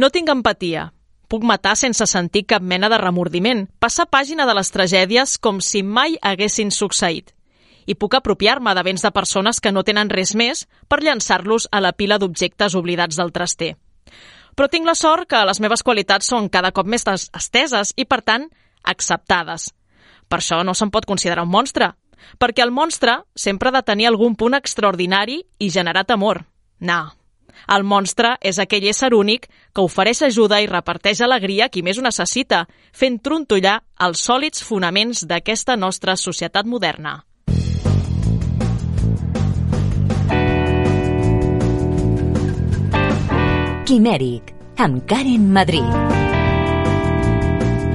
No tinc empatia. Puc matar sense sentir cap mena de remordiment, passar pàgina de les tragèdies com si mai haguessin succeït. I puc apropiar-me de béns de persones que no tenen res més per llançar-los a la pila d'objectes oblidats del traster. Però tinc la sort que les meves qualitats són cada cop més esteses i, per tant, acceptades. Per això no se'n pot considerar un monstre, perquè el monstre sempre ha de tenir algun punt extraordinari i generar temor. No, el monstre és aquell ésser únic que ofereix ajuda i reparteix alegria a qui més ho necessita, fent trontollar els sòlids fonaments d'aquesta nostra societat moderna. Quimèric, amb Karen Madrid.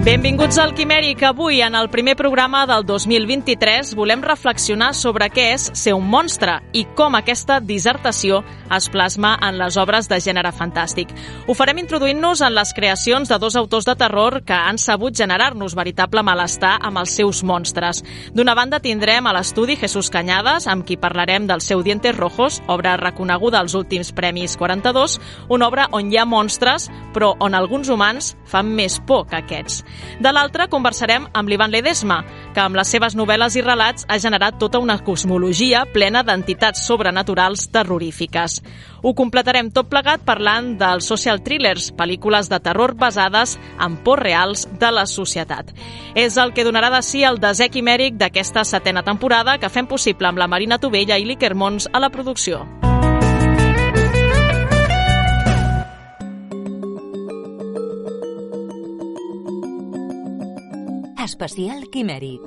Benvinguts al Quimèric. Avui, en el primer programa del 2023, volem reflexionar sobre què és ser un monstre i com aquesta dissertació es plasma en les obres de gènere fantàstic. Ho farem introduint-nos en les creacions de dos autors de terror que han sabut generar-nos veritable malestar amb els seus monstres. D'una banda, tindrem a l'estudi Jesús Cañades, amb qui parlarem del seu Dientes Rojos, obra reconeguda als últims Premis 42, una obra on hi ha monstres, però on alguns humans fan més por que aquests. De l'altra, conversarem amb l'Ivan Ledesma, que amb les seves novel·les i relats ha generat tota una cosmologia plena d'entitats sobrenaturals terrorífiques. Ho completarem tot plegat parlant dels social thrillers, pel·lícules de terror basades en por reals de la societat. És el que donarà de si el desè quimèric d'aquesta setena temporada que fem possible amb la Marina Tovella i l'Iker Mons a la producció. Especial Quimèric.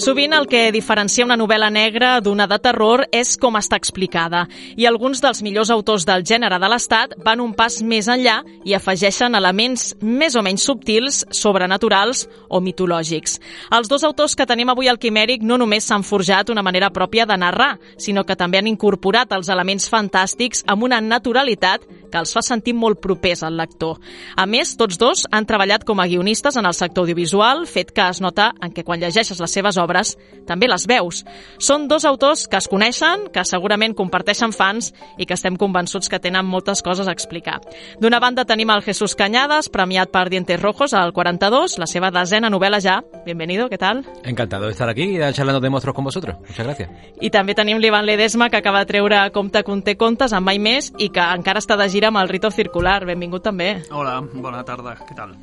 Sovint el que diferencia una novel·la negra d'una de terror és com està explicada, i alguns dels millors autors del gènere de l'Estat van un pas més enllà i afegeixen elements més o menys subtils, sobrenaturals o mitològics. Els dos autors que tenim avui al Quimèric no només s'han forjat una manera pròpia de narrar, sinó que també han incorporat els elements fantàstics amb una naturalitat que els fa sentir molt propers al lector. A més, tots dos han treballat com a guionistes en el sector audiovisual, fet que es nota en què quan llegeixes les seves obres obres, també les veus. Són dos autors que es coneixen, que segurament comparteixen fans i que estem convençuts que tenen moltes coses a explicar. D'una banda tenim el Jesús Cañadas, premiat per Dientes Rojos al 42, la seva desena novel·la ja. Bienvenido, ¿qué tal? Encantado de estar aquí y charlando de monstruos con vosotros. Muchas gracias. I també tenim l'Ivan Ledesma, que acaba de treure Compte conté contes amb mai més i que encara està de gira amb el Rito Circular. Benvingut també. Hola, bona tarda, què tal?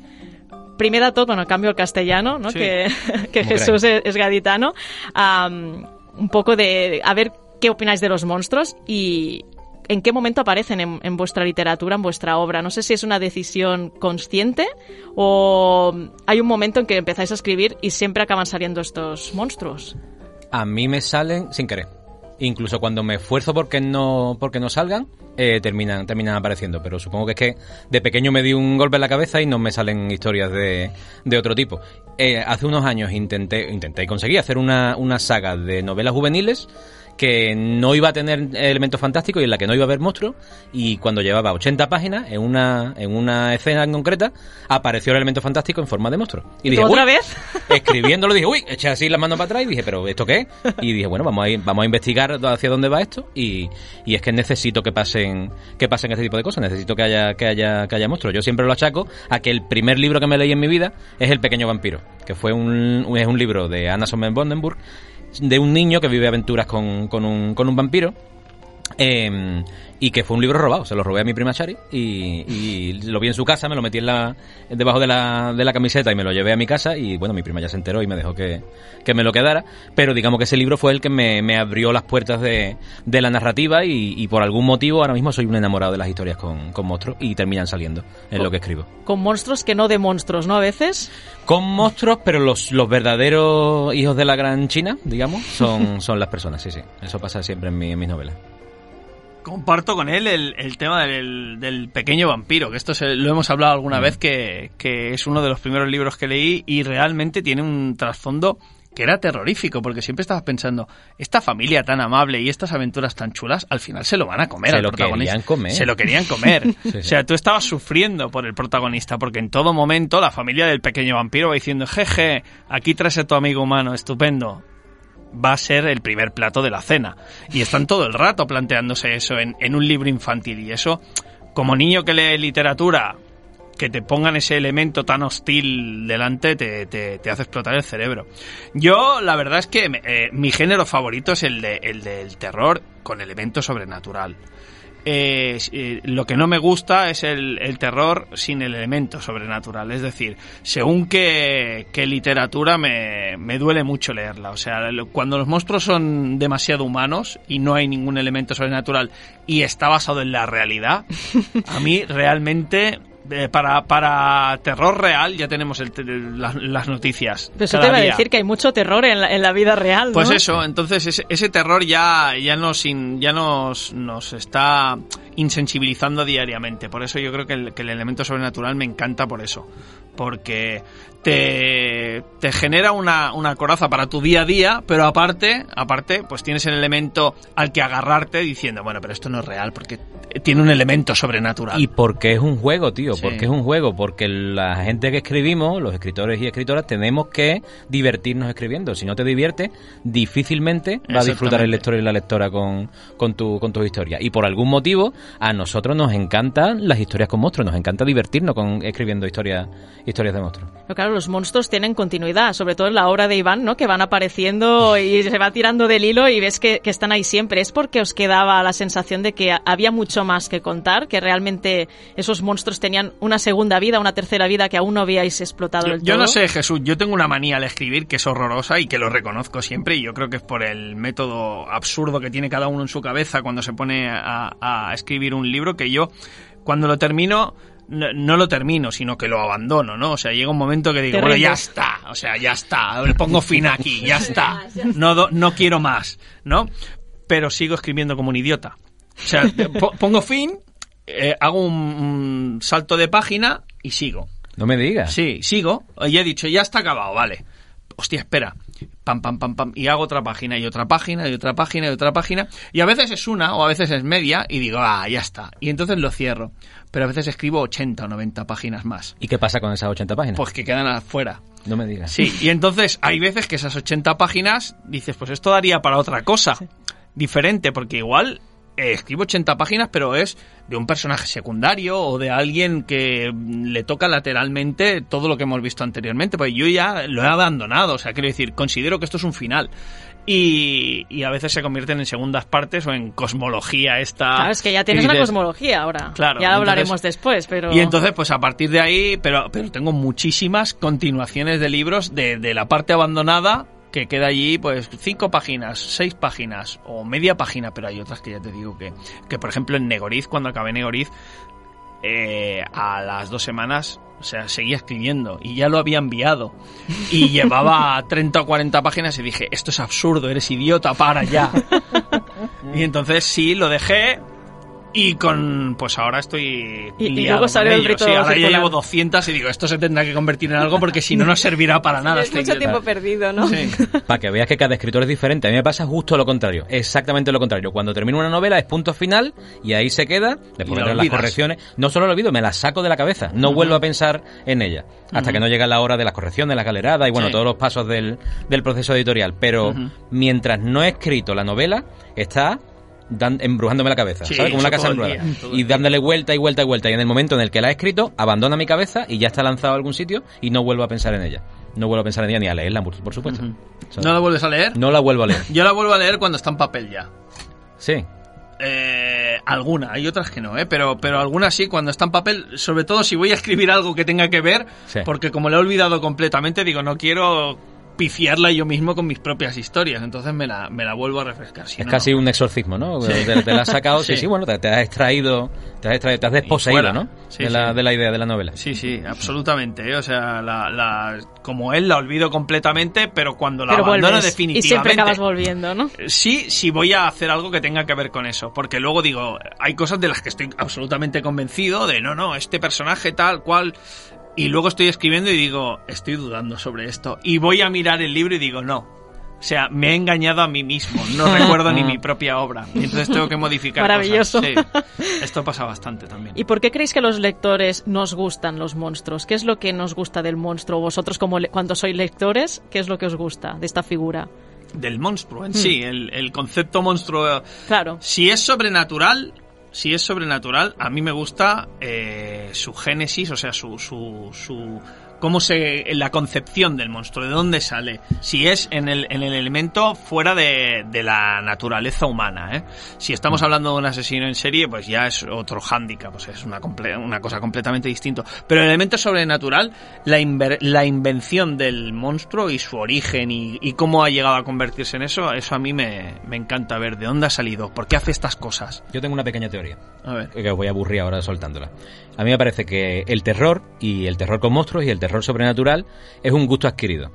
Primer de tot, bueno, cambio al castellano, ¿no? Sí. que, que Jesús es, es, gaditano, um, un poco de a ver qué opináis de los monstruos y en qué momento aparecen en, en, vuestra literatura, en vuestra obra. No sé si es una decisión consciente o hay un momento en que empezáis a escribir y siempre acaban saliendo estos monstruos. A mí me salen sin querer. Incluso cuando me esfuerzo porque no, porque no salgan, eh, terminan, terminan apareciendo. Pero supongo que es que de pequeño me di un golpe en la cabeza y no me salen historias de, de otro tipo. Eh, hace unos años intenté, intenté y conseguí hacer una, una saga de novelas juveniles que no iba a tener elementos fantásticos y en la que no iba a haber monstruos y cuando llevaba 80 páginas en una en una escena en concreta apareció el elemento fantástico en forma de monstruo. Y dije otra vez escribiéndolo dije uy eché así las manos para atrás y dije pero esto qué y dije bueno vamos a ir, vamos a investigar hacia dónde va esto y, y es que necesito que pasen que pasen este tipo de cosas necesito que haya que haya que haya monstruos yo siempre lo achaco a que el primer libro que me leí en mi vida es el pequeño vampiro que fue un es un libro de Anna Sonnenbondenburg de un niño que vive aventuras con, con, un, con un vampiro. Eh, y que fue un libro robado, se lo robé a mi prima Chari y, y, lo vi en su casa, me lo metí en la, debajo de la, de la camiseta y me lo llevé a mi casa y bueno, mi prima ya se enteró y me dejó que, que me lo quedara, pero digamos que ese libro fue el que me, me abrió las puertas de, de la narrativa y, y, por algún motivo ahora mismo soy un enamorado de las historias con, con monstruos y terminan saliendo en lo que escribo. Con monstruos que no de monstruos, ¿no? A veces. Con monstruos, pero los, los verdaderos hijos de la gran China, digamos, son, son las personas, sí, sí. Eso pasa siempre en, mi, en mis novelas comparto con él el, el tema del, del, pequeño vampiro, que esto se, lo hemos hablado alguna mm. vez, que, que, es uno de los primeros libros que leí y realmente tiene un trasfondo que era terrorífico, porque siempre estabas pensando, esta familia tan amable y estas aventuras tan chulas, al final se lo van a comer se al lo protagonista. Querían comer. Se lo querían comer. sí, sí. O sea, tú estabas sufriendo por el protagonista, porque en todo momento la familia del pequeño vampiro va diciendo, jeje, aquí traes a tu amigo humano, estupendo va a ser el primer plato de la cena. Y están todo el rato planteándose eso en, un libro infantil. Y eso, como niño que lee literatura, que te pongan ese elemento tan hostil delante te, te, te hace explotar el cerebro. Yo, la verdad es que eh, mi género favorito es el, de, el del terror con elemento sobrenatural. Eh, lo que no me gusta es el, el, terror sin el elemento sobrenatural. Es decir, según qué literatura me, me, duele mucho leerla. O sea, cuando los monstruos son demasiado humanos y no hay ningún elemento sobrenatural y está basado en la realidad, a mí realmente eh, para, para terror real ya tenemos el, el, las, las, noticias. Pero eso te iba a decir que hay mucho terror en la, en la vida real. ¿no? Pues eso, entonces ese, ese, terror ya, ya, nos, ya nos, nos está insensibilizando diariamente. Por eso yo creo que el, que el elemento sobrenatural me encanta por eso. Porque te, te genera una, una, coraza para tu día a día, pero aparte, aparte, pues tienes el elemento al que agarrarte diciendo, bueno, pero esto no es real porque tiene un elemento sobrenatural. Y porque es un juego, tío, sí. porque es un juego, porque la gente que escribimos, los escritores y escritoras, tenemos que divertirnos escribiendo. Si no te diviertes, difícilmente va a disfrutar el lector y la lectora con, con, tu, con tus historias. Y por algún motivo, a nosotros nos encantan las historias con monstruos, nos encanta divertirnos con escribiendo historias, historias de monstruos. Pero claro, los monstruos tienen continuidad, sobre todo en la obra de Iván, ¿no? Que van apareciendo y se va tirando del hilo y ves que, que están ahí siempre. ¿Es porque os quedaba la sensación de que había mucho más que contar, que realmente esos monstruos tenían una segunda vida, una tercera vida que aún no habíais explotado yo, del todo? Yo no sé, Jesús, yo tengo una manía al escribir que es horrorosa y que lo reconozco siempre y yo creo que es por el método absurdo que tiene cada uno en su cabeza cuando se pone a, a escribir un libro que yo cuando lo termino no, no, lo termino, sino que lo abandono, ¿no? O sea, llega un momento que digo, bueno, ya está, o sea, ya está, le pongo fin aquí, ya está, no, no quiero más, ¿no? Pero sigo escribiendo como un idiota. O sea, pongo fin, eh, hago un, un, salto de página y sigo. No me digas. Sí, sigo. Y he dicho, ya está acabado, vale. Hostia, espera. Pam, pam, pam, pam. Y hago otra página y otra página y otra página y otra página. Y a veces es una o a veces es media y digo, ah, ya está. Y entonces lo cierro. Pero a veces escribo 80 o 90 páginas más. ¿Y qué pasa con esas 80 páginas? Pues que quedan afuera. No me digas. Sí, y entonces hay veces que esas 80 páginas dices, pues esto daría para otra cosa. Sí. Diferente, porque igual escribo 80 páginas, pero es de un personaje secundario o de alguien que le toca lateralmente todo lo que hemos visto anteriormente. Pues yo ya lo he abandonado, o sea, quiero decir, considero que esto es un final. Y, y, a veces se convierten en segundas partes o en cosmología esta. Claro, es que ya tienes una cosmología ahora. Claro. Ya hablaremos entonces, después, pero. Y entonces, pues a partir de ahí, pero, pero tengo muchísimas continuaciones de libros de, de la parte abandonada que queda allí pues cinco páginas, seis páginas o media página, pero hay otras que ya te digo que, que por ejemplo en Negoriz, cuando acabé Negoriz, eh, a las dos semanas, o sea, seguía escribiendo y ya lo había enviado y llevaba 30 o 40 páginas y dije, esto es absurdo, eres idiota, para ya. y entonces sí, lo dejé, y con, pues ahora estoy. Y, y luego salió el rito sí, ahora ya llevo 200 y digo, esto se tendrá que convertir en algo porque si no, no servirá para nada. es mucho tiempo perdido, ¿no? Sí. Para que veas que cada escritor es diferente. A mí me pasa justo lo contrario, exactamente lo contrario. Cuando termino una novela es punto final y ahí se queda, después de las correcciones. No solo lo olvido, me la saco de la cabeza. No uh -huh. vuelvo a pensar en ella. Hasta uh -huh. que no llega la hora de las correcciones, la galerada y bueno, sí. todos los pasos del, del proceso editorial. Pero uh -huh. mientras no he escrito la novela, está Dan, embrujándome la cabeza, sí, ¿sabes? Como una casa embrujada. Y dándole vuelta y vuelta y vuelta. Y en el momento en el que la he escrito, abandona mi cabeza y ya está lanzado a algún sitio y no vuelvo a pensar en ella. No vuelvo a pensar en ella ni a leerla, por supuesto. Uh -huh. ¿sabes? ¿No la vuelves a leer? No la vuelvo a leer. Yo la vuelvo a leer cuando está en papel ya. Sí. Eh, alguna, hay otras que no, ¿eh? pero, pero algunas sí, cuando está en papel, sobre todo si voy a escribir algo que tenga que ver, sí. porque como lo he olvidado completamente, digo, no quiero pifiarla yo mismo con mis propias historias. Entonces me la, me la vuelvo a refrescar. Si es no, casi no. un exorcismo, ¿no? Sí. Te, te, la has sacado, sí, sí, sí bueno, te, te, has extraído, te has extraído, te has desposeído, ¿no? Sí, de, la, de, la, idea de la novela. Sí, sí, absolutamente. ¿eh? O sea, la, la, como él la olvido completamente, pero cuando la pero abandono vuelves. definitivamente. Y siempre acabas volviendo, ¿no? Sí, sí voy a hacer algo que tenga que ver con eso. Porque luego digo, hay cosas de las que estoy absolutamente convencido de no, no, este personaje tal cual y luego estoy escribiendo y digo, estoy dudando sobre esto. Y voy a mirar el libro y digo, no. O sea, me he engañado a mí mismo. No recuerdo ni mi propia obra. Y entonces tengo que modificar Maravilloso. cosas. Sí. Esto pasa bastante también. ¿Y por qué creéis que los lectores nos gustan los monstruos? ¿Qué es lo que nos gusta del monstruo? Vosotros, como cuando sois lectores, ¿qué es lo que os gusta de esta figura? del monstruo en sí, el, el concepto monstruo. Claro. Si es sobrenatural, si es sobrenatural, a mí me gusta eh, su génesis, o sea, su, su, su cómo se la concepción del monstruo, de dónde sale, si es en el, en el elemento fuera de, de la naturaleza humana. ¿eh? Si estamos hablando de un asesino en serie, pues ya es otro hándicap, pues es una, comple- una cosa completamente distinta. Pero el elemento sobrenatural, la, inver- la invención del monstruo y su origen y, y cómo ha llegado a convertirse en eso, eso a mí me, me encanta ver de dónde ha salido, por qué hace estas cosas. Yo tengo una pequeña teoría. A ver. que os voy a aburrir ahora soltándola. A mí me parece que el terror y el terror con monstruos y el terror sobrenatural es un gusto adquirido.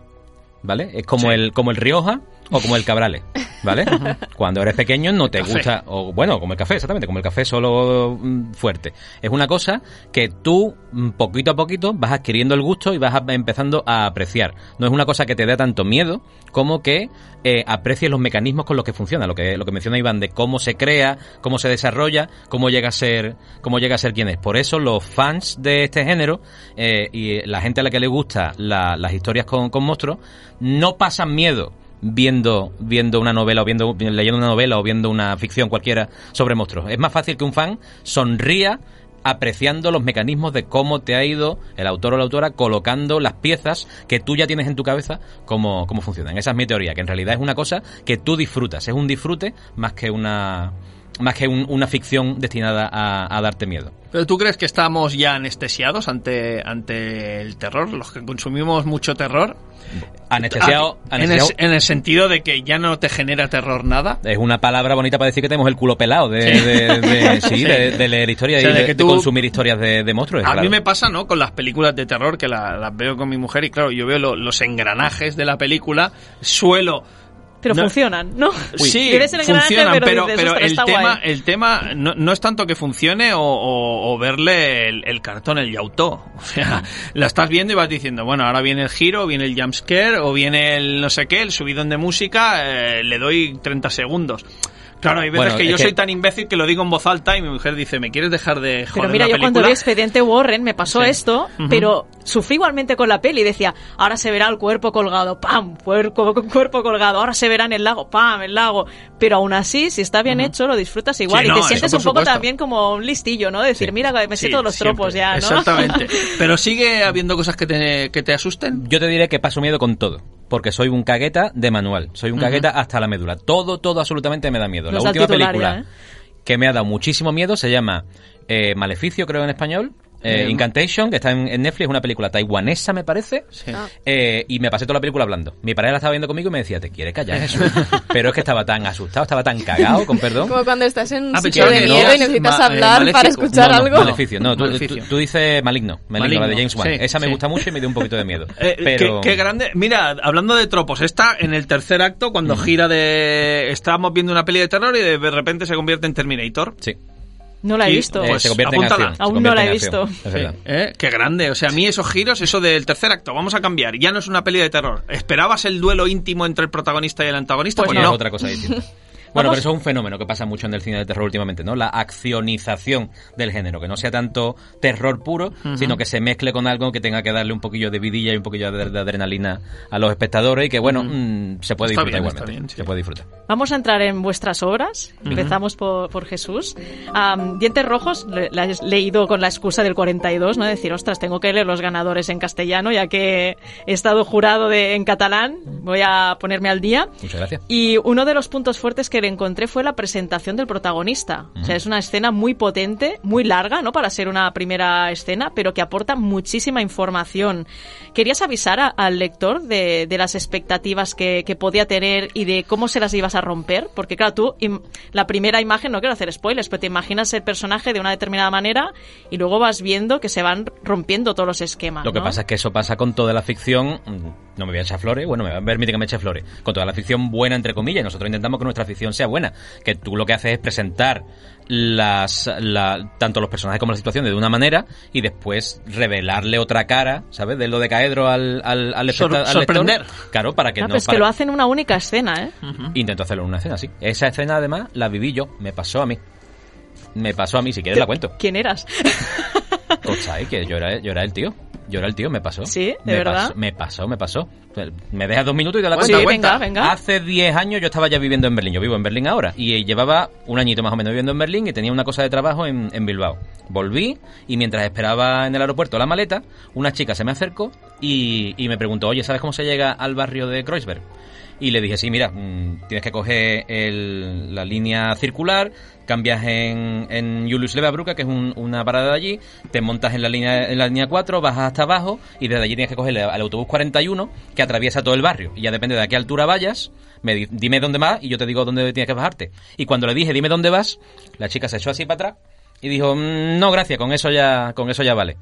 ¿Vale? Es como Sí. el como el Rioja o como el Cabrales, ¿vale? Cuando eres pequeño no te Café. gusta o bueno, como el café, exactamente, como el café solo mm, fuerte. Es una cosa que tú mm, poquito a poquito vas adquiriendo el gusto y vas a- empezando a apreciar. No es una cosa que te dé tanto miedo como que eh, aprecies los mecanismos con los que funciona, lo que lo que menciona Iván de cómo se crea, cómo se desarrolla, cómo llega a ser cómo llega a ser quien es. Por eso los fans de este género eh, y la gente a la que le gusta la- las historias con, con monstruos no pasan miedo viendo viendo una novela o viendo leyendo una novela o viendo una ficción cualquiera sobre monstruos. Es más fácil que un fan sonría apreciando los mecanismos de cómo te ha ido el autor o la autora colocando las piezas que tú ya tienes en tu cabeza cómo, cómo funcionan. Esa es mi teoría, que en realidad es una cosa que tú disfrutas, es un disfrute más que una más que un- una ficción destinada a, a darte miedo. ¿Pero tú crees que estamos ya anestesiados ante, ante el terror? Los que consumimos mucho terror. Anestesiado, Ah, en, el, anestesiado en el sentido de que ya no te genera terror nada. es una palabra bonita para decir que tenemos el culo pelado de, Sí. de- de- sí, de- leer historias O sea, y de tú- consumir historias de, de monstruos. A claro. mí me pasa, ¿no? Con las películas de terror que la- las veo con mi mujer y claro, yo veo lo- los engranajes de la película, suelo... Pero No. funcionan, ¿no? Sí, el funcionan, pero, pero, dices, pero "Ostras, el, tema, guay". el tema no, no es tanto que funcione o, o- o verle el, el cartón, el yautó. O sea, la estás viendo y vas diciendo, bueno, ahora viene el giro, viene el jumpscare o viene el no sé qué, el subidón de música, eh, le doy 30 segundos. Claro, hay veces Bueno, que yo que- soy tan imbécil que lo digo en voz alta y mi mujer dice, ¿me quieres dejar de joder Pero mira, la yo cuando película?". vi Expediente Warren me pasó Sí. esto, pero sufrí igualmente con la peli. Decía, ahora se verá el cuerpo colgado, ¡pam! Cuerpo, cuerpo colgado, ahora se verá en el lago, ¡pam! El lago. Pero aún así, si está bien hecho, lo disfrutas igual. Sí, y no, te sientes un poco supuesto. también como un listillo, ¿no? Decir, Sí. mira, me sé todos los siempre. tropos ya, ¿no? Exactamente. Pero sigue habiendo cosas que te, que te asusten. Yo te diré que paso miedo con todo. Porque soy un cagueta de manual. Soy un cagueta hasta la médula. Todo, todo absolutamente me da miedo. La última película ya, ¿eh? que me ha dado muchísimo miedo se llama eh, Maleficio, creo en español. Eh, Eh, Incantation, que está en, en Netflix, es una película taiwanesa, me parece. Ah. Eh, y me pasé toda la película hablando. Mi pareja la estaba viendo conmigo y me decía, ¿te quieres callar eso? Pero es que estaba tan asustado, estaba tan cagado, con perdón. Como cuando estás en un Ah, sitio de miedo no. y necesitas Ma- eh, hablar para escuchar no, no, algo. Maleficio, no, tú, Maleficio. tú- tú dices Maligno, Maligno, la de James Wan. sí, Esa me sí. gusta mucho y me dio un poquito de miedo. Eh, pero... qué, qué grande. Mira, hablando de tropos, está en el tercer acto cuando gira de. Estábamos viendo una peli de terror y de repente se convierte en Terminator. Sí. No la he Y, visto. Eh, Pues, se convierte en apúntala. acción. se Aún convierte no la he visto. Es verdad. ¿Eh? Qué grande. O sea, a mí esos giros, eso del tercer acto, vamos a cambiar. Ya no es una peli de terror. ¿Esperabas el duelo íntimo entre el protagonista y el antagonista? Pues Pues no, otra cosa distinta. Bueno, pero eso es un fenómeno que pasa mucho en el cine de terror últimamente, ¿no? La accionización del género, que no sea tanto terror puro, sino que se mezcle con algo que tenga que darle un poquillo de vidilla y un poquillo de, de adrenalina a los espectadores y que, bueno, mm, se puede Está disfrutar bien, igualmente. bien, sí. Se puede disfrutar. Vamos a entrar en vuestras obras. Empezamos por, por Jesús. Am, Dientes Rojos, le- la he leído con la excusa del 42, ¿no? Decir, ostras, tengo que leer los ganadores en castellano, ya que he estado jurado de, en catalán. Voy a ponerme al día. Muchas gracias. Y uno de los puntos fuertes que le encontré fue la presentación del protagonista. O sea, es una escena muy potente, muy larga, ¿no? Para ser una primera escena, pero que aporta muchísima información. ¿Querías avisar a- al lector de, de las expectativas que, que podía tener y de cómo se las ibas a romper? Porque, claro, tú, im- la primera imagen, no quiero hacer spoilers, pero te imaginas el personaje de una determinada manera y luego vas viendo que se van rompiendo todos los esquemas. Lo que pasa es que eso pasa con toda la ficción. mm, No me voy a echar flores, bueno, me va a permitir que me eche flores. Con toda la ficción buena, entre comillas, nosotros intentamos que nuestra ficción sea buena. Que tú lo que haces es presentar las la- tanto los personajes como las situaciones de una manera y después revelarle otra cara, ¿sabes? De lo de caedro al, al, al, Sor- especta- al sorprender. lector. Claro, para que Ah, no. pero es para- que lo hacen en una única escena, ¿eh? Intento hacerlo en una escena, sí. Esa escena, además, la viví yo. Me pasó a mí. Me pasó a mí, si quieres la cuento. ¿Quién eras? Cosa, ¿eh? Que yo era, yo era el tío. Yo era el tío, me pasó. Sí, ¿de me verdad? pasó, me pasó, me pasó. Me dejas dos minutos y te la Cuenta, cuento. Sí, cuenta. venga, venga. Hace 10 años yo estaba ya viviendo en Berlín. Yo vivo en Berlín ahora. Y llevaba un añito más o menos viviendo en Berlín y tenía una cosa de trabajo en, en Bilbao. Volví y mientras esperaba en el aeropuerto la maleta, una chica se me acercó y, y me preguntó, oye, ¿sabes cómo se llega al barrio de Kreuzberg? Y le dije, sí, mira, mm, tienes que coger el- la línea circular, cambias en, en Julius Leverbrücke, que es un- una parada de allí, te montas en la línea en la línea 4, bajas hasta abajo y desde allí tienes que coger el autobús 41 que atraviesa todo el barrio. Y ya depende de a qué altura vayas, me di- dime dónde vas y yo te digo dónde tienes que bajarte. Y cuando le dije, dime dónde vas, la chica se echó así para atrás y dijo, "Mm, no, gracias, con eso ya, con eso ya vale.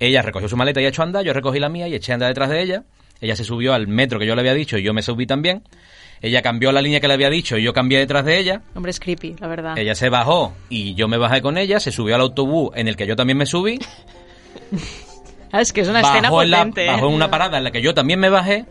Ella recogió su maleta y echó a andar, yo recogí la mía y eché a andar detrás de ella. Ella se subió al metro que yo le había dicho y yo me subí también. Ella cambió la línea que le había dicho y yo cambié detrás de ella. Hombre, es creepy, la verdad. Ella se bajó y yo me bajé con ella, se subió al autobús en el que yo también me subí. Ah, es que es una escena bajó, en la- potente. ¿eh? bajó en una parada en la que yo también me bajé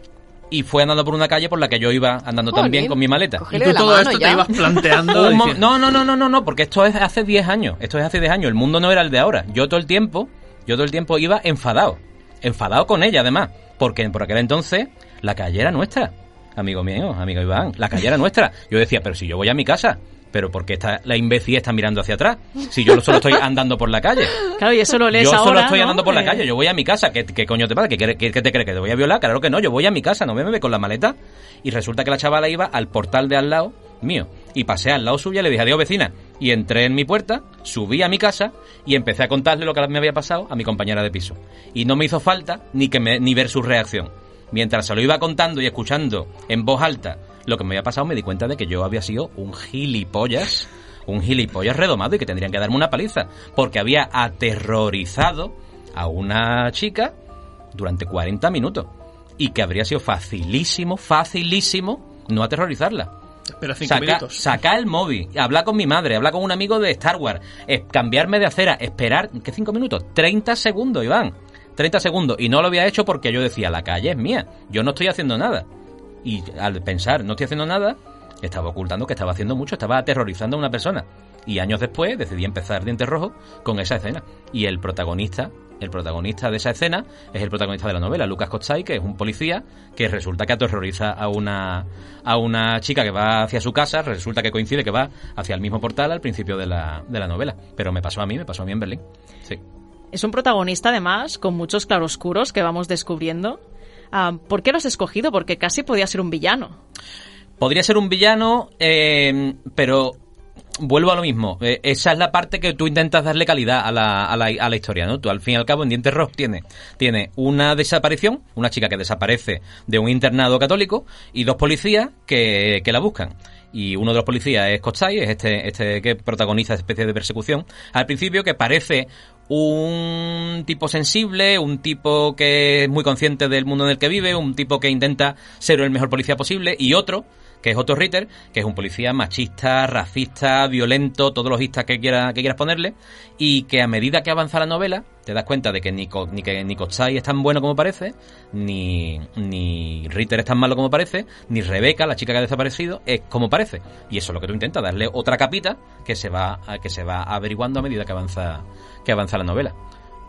y fue andando por una calle por la que yo iba andando también con mi maleta. Y tú de la todo mano esto ya. te ibas planteando. Un mo- diciendo, no, no, no, no, no, no, porque esto es hace 10 años. Esto es hace 10 años. El mundo no era el de ahora. Yo todo el tiempo, yo todo el tiempo iba enfadado. Enfadado con ella, además. Porque por aquel entonces la calle era nuestra. Amigo mío, amigo Iván. La calle era nuestra. Yo decía, pero si yo voy a mi casa. Pero ¿por qué está, la imbécil está mirando hacia atrás? Si yo solo estoy andando por la calle. Claro, y eso lo lees Yo ahora, solo estoy ¿no? andando por la Eh, calle, yo voy a mi casa. ¿Qué, qué coño te pasa? ¿Qué, qué- qué- te crees? ¿Que te voy a violar? Claro que no, yo voy a mi casa, no me ve con la maleta. Y resulta que la chavala iba al portal de al lado mío. Y pasé al lado suya y le dije, adiós vecina. Y entré en mi puerta, subí a mi casa y empecé a contarle lo que me había pasado a mi compañera de piso. Y no me hizo falta ni, que me, ni ver su reacción. Mientras se lo iba contando y escuchando en voz alta lo que me había pasado, me di cuenta de que yo había sido un gilipollas un gilipollas redomado y que tendrían que darme una paliza, porque había aterrorizado a una chica durante 40 minutos y que habría sido facilísimo, facilísimo no aterrorizarla. Espera cinco Saca, minutos. sacar el móvil, hablar con mi madre, hablar con un amigo de Star Wars, es- cambiarme de acera, esperar, ¿qué cinco minutos? 30 segundos, Iván. 30 segundos. Y no lo había hecho porque yo decía, la calle es mía, yo no estoy haciendo nada. Y al pensar, no estoy haciendo nada, estaba ocultando que estaba haciendo mucho, estaba aterrorizando a una persona. Y años después decidí empezar Dientes Rojos con esa escena. Y el protagonista, el protagonista de esa escena es el protagonista de la novela, Lucas Kotsay, que es un policía que resulta que aterroriza a una, a una chica que va hacia su casa, resulta que coincide que va hacia el mismo portal al principio de la, de la novela. Pero me pasó a mí, me pasó a mí en Berlín. Sí. Es un protagonista, además, con muchos claroscuros que vamos descubriendo. Ah, ¿Por qué lo has escogido? Porque casi podía ser un villano. Podría ser un villano, eh, pero vuelvo a lo mismo. Eh, esa es la parte que tú intentas darle calidad a la, a la, a la historia, ¿no? Tú al fin y al cabo en Dientes Rojos tiene, tiene una desaparición, una chica que desaparece de un internado católico y dos policías que, que la buscan. Y uno de los policías es Kotsay, es este, este que protagoniza esta especie de persecución. Al principio que parece un tipo sensible, un tipo que es muy consciente del mundo en el que vive, un tipo que intenta ser el mejor policía posible, y otro, que es Otto Ritter, que es un policía machista, racista, violento, todos los istas que, quiera, que quieras ponerle, y que a medida que avanza la novela, te das cuenta de que ni, ni, que, ni Kotsay es tan bueno como parece, ni, ni Ritter es tan malo como parece, ni Rebeca, la chica que ha desaparecido, es como parece. Y eso es lo que tú intentas, darle otra capita que se va, que se va averiguando a medida que avanza, que avanza la novela.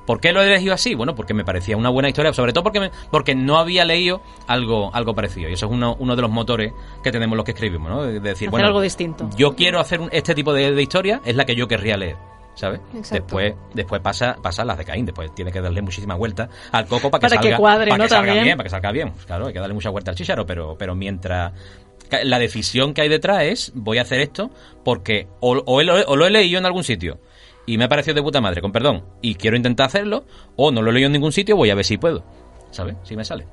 ¿Por qué lo he elegido así? Bueno, porque me parecía una buena historia, sobre todo porque, me- porque no había leído algo, algo parecido. Y eso es uno, uno de los motores que tenemos los que escribimos, ¿no? De decir, Hacer bueno, algo distinto. yo quiero hacer un- este tipo de, de historia, es la que yo querría leer. ¿Sabes? Exacto. Después, después pasa, pasa las de Caín, después tiene que darle muchísima vuelta al coco para que Para que salga, cuadre, para ¿no? que salga También. bien, para que salga bien. Pues Claro, hay que darle mucha vuelta al chícharo, pero, pero mientras la decisión que hay detrás es voy a hacer esto porque o, o, he- o lo he leído en algún sitio y me ha parecido de puta madre, con perdón, y quiero intentar hacerlo, o no lo he leído en ningún sitio, voy a ver si puedo. ¿Sabes? Si me sale.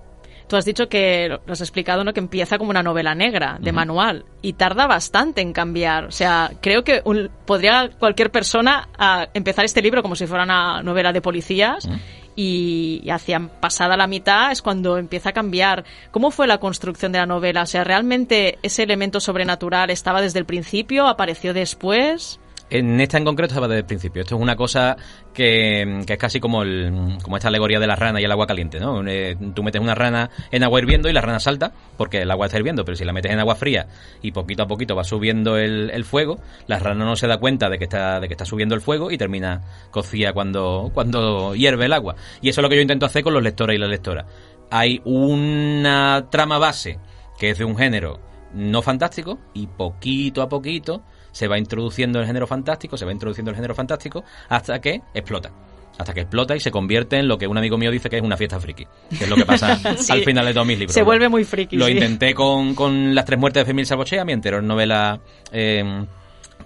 Tú has dicho que, lo has explicado, ¿no? Que empieza como una novela negra, de manual, y tarda bastante en cambiar. O sea, creo que un- podría cualquier persona ah, empezar este libro como si fuera una novela de policías y, y hacia pasada la mitad es cuando empieza a cambiar. ¿Cómo fue la construcción de la novela? O sea, ¿realmente ese elemento sobrenatural estaba desde el principio? ¿Apareció después? En esta en concreto estaba desde el principio. Esto es una cosa que, que es casi como el, como esta alegoría de la rana y el agua caliente, ¿no? Eh, tú metes una rana en agua hirviendo y la rana salta porque el agua está hirviendo, pero si la metes en agua fría y poquito a poquito va subiendo el, el fuego, la rana no se da cuenta de que está, de que está subiendo el fuego y termina cocida cuando, cuando hierve el agua. Y eso es lo que yo intento hacer con los lectores y las lectoras. Hay una trama base que es de un género no fantástico y poquito a poquito se va introduciendo el género fantástico, se va introduciendo el género fantástico hasta que explota. Hasta que explota y se convierte en lo que un amigo mío dice que es una fiesta friki. Que es lo que pasa Sí. al final de todos mis libros. Se vuelve muy friki. Lo sí. intenté con, con Las tres muertes de Femil Salvochea, mi anterior novela eh,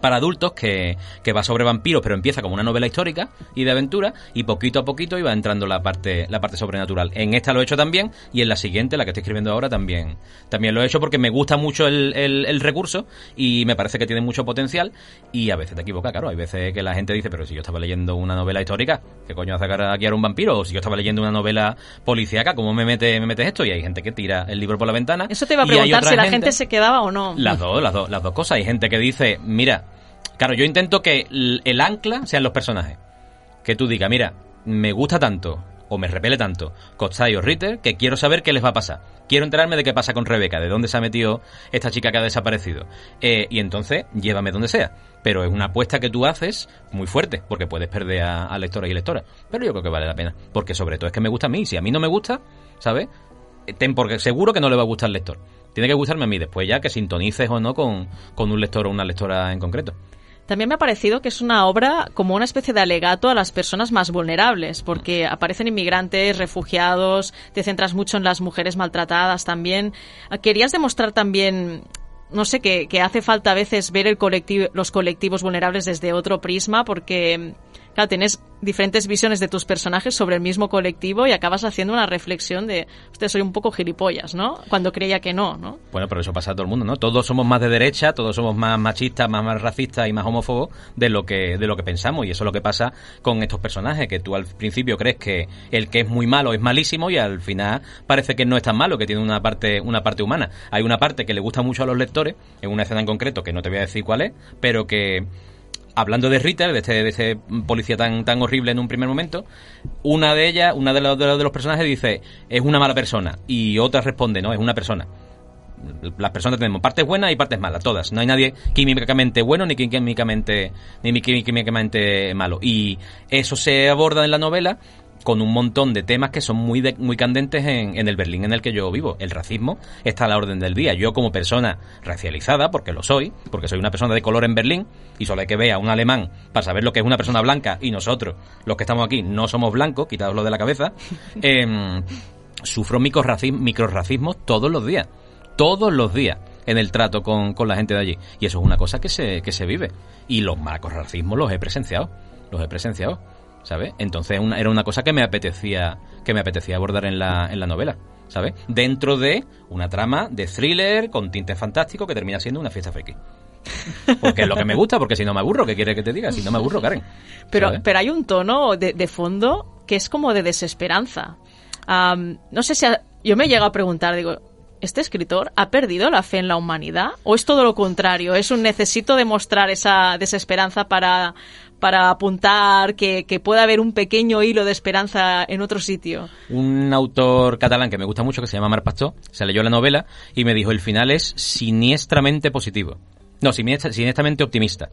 para adultos que, que va sobre vampiros, pero empieza como una novela histórica y de aventura, y poquito a poquito iba entrando la parte, la parte sobrenatural. En esta lo he hecho también, y en la siguiente, la que estoy escribiendo ahora, también, también lo he hecho porque me gusta mucho el, el- el recurso y me parece que tiene mucho potencial, y a veces te equivocas, claro, hay veces que la gente dice, pero si yo estaba leyendo una novela histórica, ¿qué coño hace aquí ahora un vampiro? O si yo estaba leyendo una novela policíaca, ¿cómo me, mete, me metes esto? Y hay gente que tira el libro por la ventana. Eso te iba a preguntar si la gente se quedaba o no. las dos, las dos, las dos cosas. Hay gente que dice, mira, claro, yo intento que el, ancla sean los personajes. Que tú digas, mira, me gusta tanto o me repele tanto Costai o Ritter que quiero saber qué les va a pasar. Quiero enterarme de qué pasa con Rebeca, de dónde se ha metido esta chica que ha desaparecido. Eh, y entonces, llévame donde sea. Pero es una apuesta que tú haces muy fuerte, porque puedes perder a, a lectores y lectoras. Pero yo creo que vale la pena. Porque sobre todo es que me gusta a mí. Si a mí no me gusta, ¿sabes? Eh, ten porque seguro que no le va a gustar al lector. Tiene que gustarme a mí después ya que sintonices o no con, con un lector o una lectora en concreto. También me ha parecido que es una obra como una especie de alegato a las personas más vulnerables, porque aparecen inmigrantes, refugiados, te centras mucho en las mujeres maltratadas también. Querías demostrar también, no sé, que, que hace falta a veces ver el colectivo, los colectivos vulnerables desde otro prisma, porque, claro, tienes diferentes visiones de tus personajes sobre el mismo colectivo y acabas haciendo una reflexión de, usted soy un poco gilipollas, ¿no? Cuando creía que no, ¿no? Bueno, pero eso pasa a todo el mundo, ¿no? Todos somos más de derecha, todos somos más machistas, más, racistas y más homófobos de lo que de lo que pensamos y eso es lo que pasa con estos personajes que tú al principio crees que el que es muy malo es malísimo y al final parece que no es tan malo, que tiene una parte una parte humana. Hay una parte que le gusta mucho a los lectores en una escena en concreto que no te voy a decir cuál es, pero que hablando de Ritter, de este, de este policía tan, tan horrible en un primer momento, una de ellas, una de los, de los, personajes dice, es una mala persona, y otra responde, no, es una persona. Las personas tenemos partes buenas y partes malas, todas. No hay nadie químicamente bueno ni químicamente, ni químicamente malo. Y eso se aborda en la novela con un montón de temas que son muy de, muy candentes en, en, el Berlín en el que yo vivo. El racismo está a la orden del día. Yo como persona racializada, porque lo soy, porque soy una persona de color en Berlín, y solo hay que ver a un alemán para saber lo que es una persona blanca, y nosotros, los que estamos aquí, no somos blancos, quitadoslo de la cabeza, eh, sufro microracismos micro todos los días. Todos los días en el trato con, con, la gente de allí. Y eso es una cosa que se, que se vive. Y los macroracismos los he presenciado. Los he presenciado. ¿Sabes? Entonces una, era una cosa que me apetecía que me apetecía abordar en la, en la novela, ¿sabes? Dentro de una trama de thriller con tintes fantásticos que termina siendo una fiesta friki. Porque es lo que me gusta, porque si no me aburro, ¿qué quiere que te diga? Si no me aburro, Karen. Pero, pero hay un tono de, de, fondo que es como de desesperanza. Um, no sé si yo me llego a preguntar, digo, ¿este escritor ha perdido la fe en la humanidad? ¿O es todo lo contrario? ¿Es un necesito demostrar esa desesperanza para, para apuntar que, que pueda haber un pequeño hilo de esperanza en otro sitio? Un autor catalán que me gusta mucho, que se llama Mar Pastor, se leyó la novela y me dijo, el final es siniestramente positivo. No, siniestramente optimista,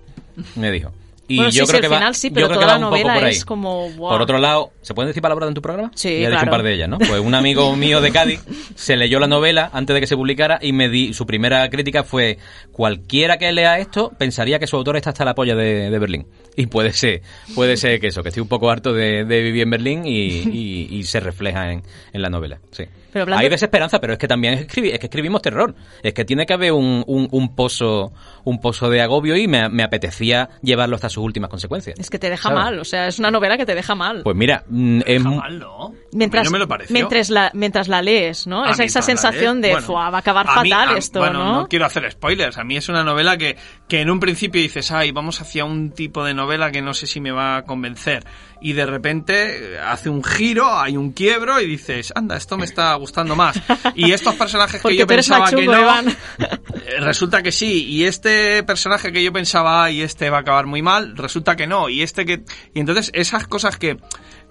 me dijo. Y bueno, yo sí, creo sí, que final va, sí, pero yo creo toda que va la un poco novela por ahí. es como... Wow. Por otro lado, ¿se pueden decir palabras en tu programa? Sí, ya he claro. dicho un par de ellas, ¿no? Pues un amigo mío de Cádiz se leyó la novela antes de que se publicara y me di su primera crítica fue cualquiera que lea esto pensaría que su autor está hasta la polla de, de Berlín. Y puede ser, puede ser que eso, que estoy un poco harto de, de vivir en Berlín y, y, y se refleja en, en, la novela, sí. Pero hablando... Hay desesperanza, pero es que también es, escribir, es que escribimos terror. Es que tiene que haber un, un, un pozo un pozo de agobio y me, me, apetecía llevarlo hasta sus últimas consecuencias. Es que te deja ¿sabes? mal, o sea, es una novela que te deja mal. Pues mira, mm, es Deja mal, ¿no? Mientras, no me lo mientras, la, mientras la lees, ¿no? Esa la sensación de- bueno, "Fua, va a acabar a mí- fatal a- esto, bueno, ¿no? quiero hacer spoilers. A mí es una novela que, que en un principio dices, ay, vamos hacia un tipo de novela que no sé si me va a convencer. Y de repente eh, hace un giro, hay un quiebro y dices, anda, esto me está gustando más. Y estos personajes que yo pensaba que no, Iván. eh, resulta que sí. Y este personaje que yo pensaba, ay, este va a acabar muy mal, resulta que no. Y este que. Y entonces esas cosas que,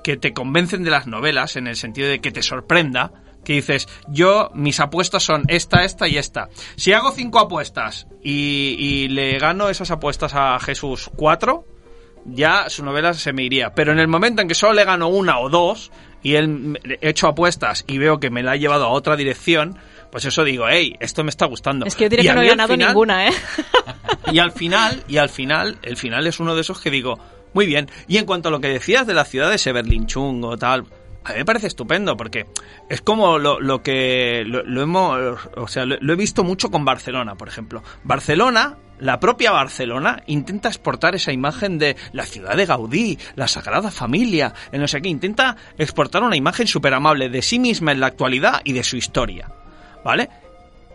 que te convencen de las novelas, en el sentido de que te sorprenda, que dices, yo, mis apuestas son esta, esta y esta. Si hago cinco apuestas y, y le gano esas apuestas a Jesús cuatro, ya su novela se me iría. Pero en el momento en que solo le gano una o dos, y él he hecho apuestas y veo que me la ha llevado a otra dirección, pues eso digo, hey, esto me está gustando. Es que yo diré Y que no he ganado final- ninguna, ¿eh? y al final, y al final, el final es uno de esos que digo, muy bien. Y en cuanto a lo que decías de la ciudad de Severlin Chung o tal, a mí me parece estupendo porque es como lo, lo que lo, lo hemos, o sea, lo, lo he visto mucho con Barcelona, por ejemplo. Barcelona, la propia Barcelona, intenta exportar esa imagen de la ciudad de Gaudí, la Sagrada Familia, el no sé qué, intenta exportar una imagen súper amable de sí misma en la actualidad y de su historia, ¿vale?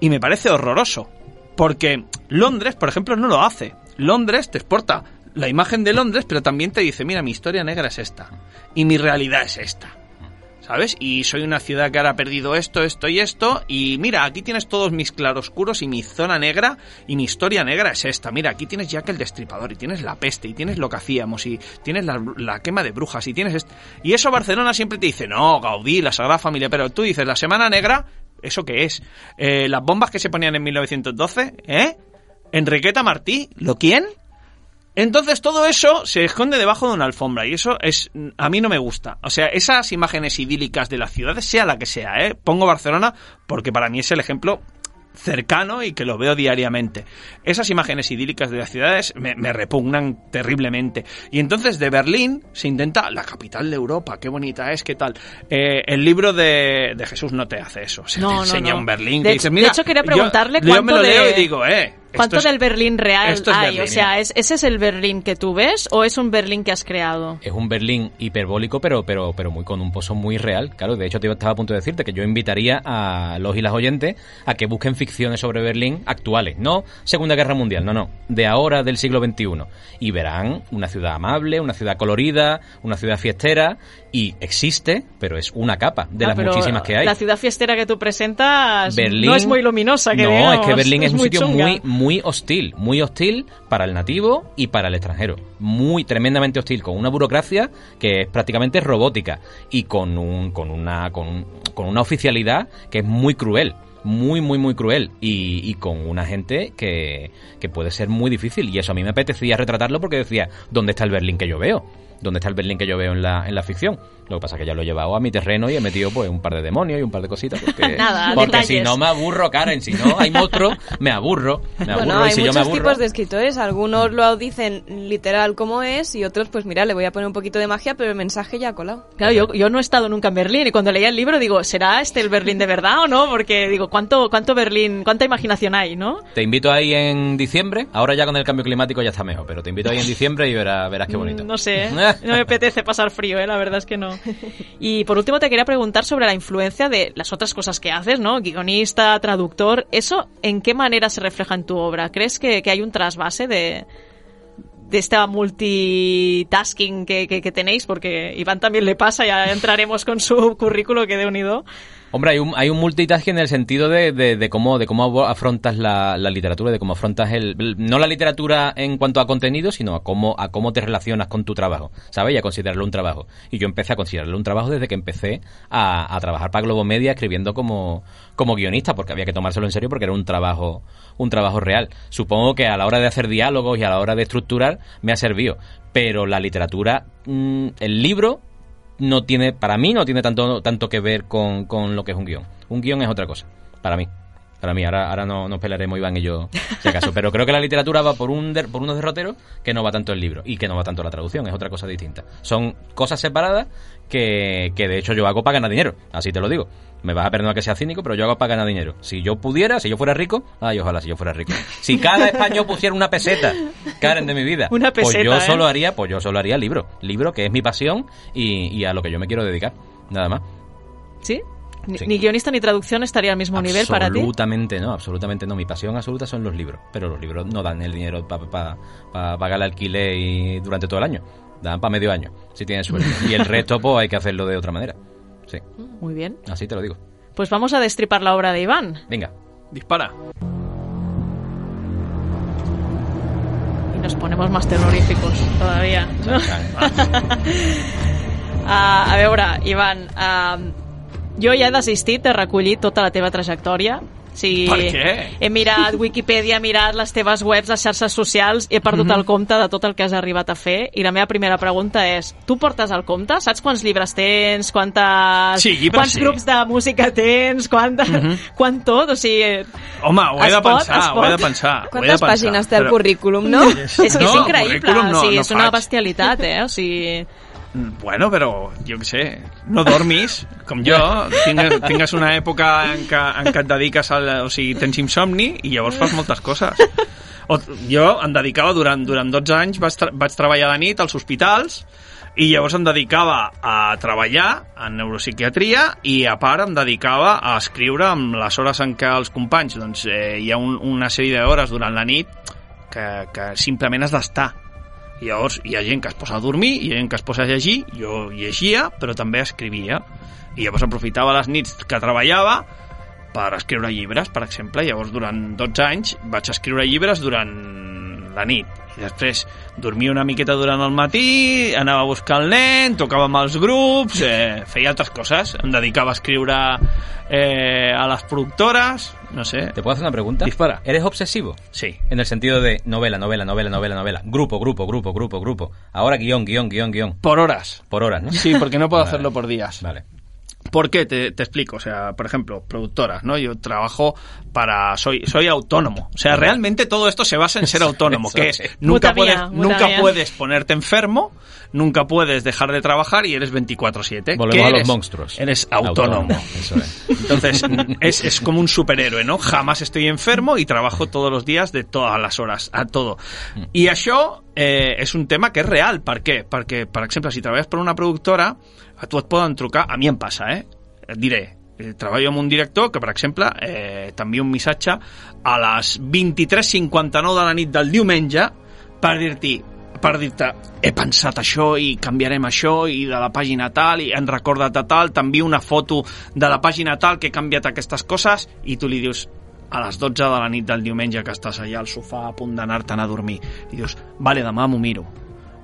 Y me parece horroroso. Porque Londres, por ejemplo, no lo hace. Londres te exporta la imagen de Londres, pero también te dice, mira, mi historia negra es esta. Y mi realidad es esta. ¿Sabes? Y soy una ciudad que ahora ha perdido esto, esto y esto. Y mira, aquí tienes todos mis claroscuros y mi zona negra. Y mi historia negra es esta. Mira, aquí tienes Jack el Destripador. Y tienes la peste. Y tienes lo que hacíamos. Y tienes la, quema de brujas. Y tienes... est- Y eso Barcelona siempre te dice, no, Gaudí, la Sagrada Familia. Pero tú dices, la Semana Negra, ¿eso qué es? Eh, las bombas que se ponían en 1912, ¿eh? Enriqueta Martí, ¿lo quién? Entonces todo eso se esconde debajo de una alfombra y eso es a mí no me gusta. O sea, esas imágenes idílicas de las ciudades, sea la que sea, ¿eh? Pongo Barcelona porque para mí es el ejemplo cercano y que lo veo diariamente. Esas imágenes idílicas de las ciudades me, me repugnan terriblemente. Y entonces de Berlín se intenta la capital de Europa, qué bonita es, qué tal. Eh, el libro de, de Jesús no te hace eso, se No, te no, enseña no. un Berlín De que hecho- dices, de mira, hecho, quería yo- preguntarle yo, me cuánto lo leo de- y digo, eh. ¿Cuánto es- del Berlín real hay? Berlín, o sea. ¿es, ¿ese es el Berlín que tú ves o es un Berlín que has creado? Es un Berlín hiperbólico, pero, pero, pero muy con un pozo muy real. Claro, de hecho, te estaba a punto de decirte que yo invitaría a los y las oyentes a que busquen ficciones sobre Berlín actuales, no Segunda Guerra Mundial, no, no, de ahora del siglo XXI. Y verán una ciudad amable, una ciudad colorida, una ciudad fiestera, y existe, pero es una capa de Ah, las muchísimas que hay. La ciudad fiestera que tú presentas Berlín no es muy luminosa, que No, digamos, es que Berlín es, un sitio chunga. muy, muy hostil, muy hostil para el nativo y para el extranjero. Muy tremendamente hostil, con una burocracia que es prácticamente robótica y con un, con una, con, un- con una oficialidad que es muy cruel. Muy, muy, muy cruel. Y, y con una gente que, que puede ser muy difícil. Y eso a mí me apetecía retratarlo porque decía, ¿dónde está el Berlín que yo veo? ¿Dónde está el Berlín que yo veo en la, en la ficción? Lo que pasa es que ya lo he llevado a mi terreno y he metido pues un par de demonios y un par de cositas. Porque, Nada, porque si no me aburro, Karen. Si no hay monstruos, me aburro. Me aburro. Bueno, y hay si yo me muchos aburro, tipos de escritores. Algunos lo dicen literal como es y otros, pues mira, le voy a poner un poquito de magia, pero el mensaje ya ha colado. Claro, yo, yo no he estado nunca en Berlín y cuando leía el libro digo, ¿será este el Berlín de verdad o no? Porque digo, ¿cuánto, cuánto Berlín, cuánta imaginación hay, no? Te invito ahí en diciembre. Ahora ya con el cambio climático ya está mejor, pero te invito ahí en diciembre y verás, verás qué bonito. No sé, ¿eh? no me apetece pasar frío, ¿eh? la verdad es que no. Y por último te quería preguntar sobre la influencia de las otras cosas que haces, ¿no? Guionista, traductor, ¿eso en qué manera se refleja en tu obra? ¿Crees que, hay un trasvase de, de esta multitasking que tenéis? Porque Iván también le pasa, ya entraremos con su currículo que de unido. Hombre, hay un, hay un multitasking en el sentido de, de, cómo, de cómo afrontas la, la literatura, de cómo afrontas el, el- no la literatura en cuanto a contenido, sino a cómo, a cómo te relacionas con tu trabajo, ¿sabes? Y a considerarlo un trabajo. Y yo empecé a considerarlo un trabajo desde que empecé a, a trabajar para Globo Media escribiendo como, como guionista, porque había que tomárselo en serio porque era un trabajo, un trabajo real. Supongo que a la hora de hacer diálogos y a la hora de estructurar me ha servido. Pero la literatura, mm, el libro, no tiene, para mí no tiene tanto, tanto que ver con, con lo que es un guion. Un guion es otra cosa, para mí. Para mí, ahora, ahora no nos pelearemos Iván y yo, si acaso. Pero creo que la literatura va por, un por unos derroteros que no va tanto el libro y que no va tanto la traducción, es otra cosa distinta. Son cosas separadas que, que de hecho yo hago para ganar dinero, así te lo digo. Me vas a perdonar que sea cínico, pero yo hago para ganar dinero. Si yo pudiera, si yo fuera rico, ay, ojalá si yo fuera rico. Si cada español pusiera una peseta, Karen de mi vida, Una pues peseta, yo ¿eh? solo haría, pues yo solo haría libro. Libro que es mi pasión y, y a lo que yo me quiero dedicar. Nada más. ¿Sí? Ni, Sí. ni guionista ni traducción estaría al mismo nivel para ti. Absolutamente no, absolutamente no. Mi pasión absoluta son los libros. Pero los libros no dan el dinero para pagar el alquiler y durante todo el año. Dan para medio año, si tienes suerte. Y el resto, pues hay que hacerlo de otra manera. Sí, Muy bien. así te lo digo. Pues vamos a destripar la obra de Iván. Venga. Dispara. Y nos ponemos más terroríficos todavía. ¿no? Uh, a veure, Ivan, uh, jo ja he desistit de recollir tota la teva trajectòria. O sigui, Per què? He mirat Wikipedia, he mirat les teves webs, les xarxes socials, he perdut el compte de tot el que has arribat a fer i la meva primera pregunta és, tu portes el compte? Saps quants llibres tens? Quantes, Sí, llibres quants sí. grups de música tens? Quanta, Quant tot? O sigui, Home, ho he de pot, pensar, ho he de pensar. ho he de Quantes pensar, pàgines té el però- currículum, no? és que és No, increïble. no, o sigui, no és una faig. bestialitat, eh? O sigui... Mm, Bueno, però, jo què sé, no dormis, com jo, tingues, tingues una època en què, en què et dediques al... O sigui, tens insomni i llavors fas moltes coses. O, jo em dedicava durant, durant 12 anys, vaig, tra vaig treballar de nit als hospitals i llavors em dedicava a treballar en neuropsiquiatria i a part em dedicava a escriure amb les hores en què els companys doncs, eh, hi ha un, una sèrie d'hores durant la nit que, que simplement has d'estar i llavors hi ha gent que es posa a dormir, hi ha gent que es posa a llegir, jo llegia, però també escrivia. I llavors aprofitava les nits que treballava per escriure llibres, per exemple. Llavors, durant 12 anys vaig escriure llibres durant la nit. I després dormia una miqueta durant el matí, anava a buscar el nen, tocava amb els grups, eh, feia altres coses. Em dedicava a escriure eh, a les productores, no sé. ¿Te puedo hacer una pregunta? Dispara. ¿Eres obsesivo? Sí. En el sentido de novela, novela, novela, novela, novela. Grupo, grupo, grupo, grupo, grupo. Ahora guion, guion, guion, guion. Por horas. Por horas, ¿no? Sí, porque no puedo Vale. hacerlo por días. Vale. ¿Por qué? Te, te explico. O sea, por ejemplo, productoras, ¿no? Yo trabajo para... Soy, soy autónomo. O sea, realmente todo esto se basa en ser autónomo, que es... Nunca puedes, nunca puedes ponerte enfermo, nunca puedes dejar de trabajar y eres 24-7. Volvemos ¿Qué a los monstruos. Eres autónomo. Eso es. Entonces, es, es como un superhéroe, no? Jamás estoy enfermo i trabajo todos los días de todas les hores, a todo. I això eh, és un tema que és real. Per què? Perquè, per exemple, si treballes per una productora, a tu et poden trucar... A mi em passa, eh? Et diré, eh, treballo amb un director que, per exemple, eh, t'envia un missatge a les 23.59 de la nit del diumenge per dir-t'hi per dir-te, he pensat això i canviarem això i de la pàgina tal i en recorda de tal, t'envio una foto de la pàgina tal que he canviat aquestes coses i tu li dius a les 12 de la nit del diumenge que estàs allà al sofà a punt d'anar-te'n a dormir i dius, vale, demà m'ho miro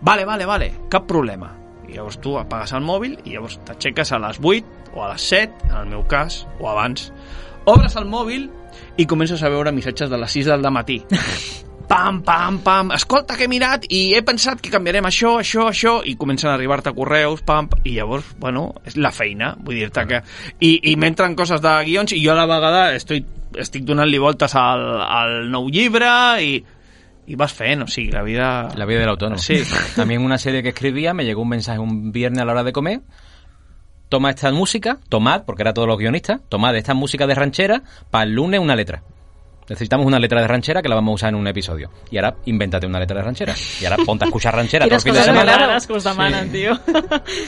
vale, vale, vale, cap problema i llavors tu apagues el mòbil i llavors t'aixeques a les 8 o a les 7 en el meu cas, o abans. Obres el mòbil i comences a veure missatges de les 6 del matí pam, pam, pam, escolta que he mirat i he pensat que canviarem això, això, això, i comencen a arribar-te correus, pam, i llavors, bueno, és la feina, vull dir-te que... I, i m'entren coses de guions i jo a la vegada estoy, estic donant-li voltes al, al nou llibre i, i vas fent, o sigui, la vida... La vida del autónomo. Sí. También una serie que escribía, me llegó un mensaje un viernes a la hora de comer. Toma esta música, tomad, porque era todos los guionistas, tomad esta música de ranchera, para el lunes una letra. Necesitamos una letra de ranchera que la vamos a usar en un episodio. Y ahora invéntate una letra de ranchera. Y ahora ponte a escuchar ranchera todo el fin de semana. que us demanen, tio.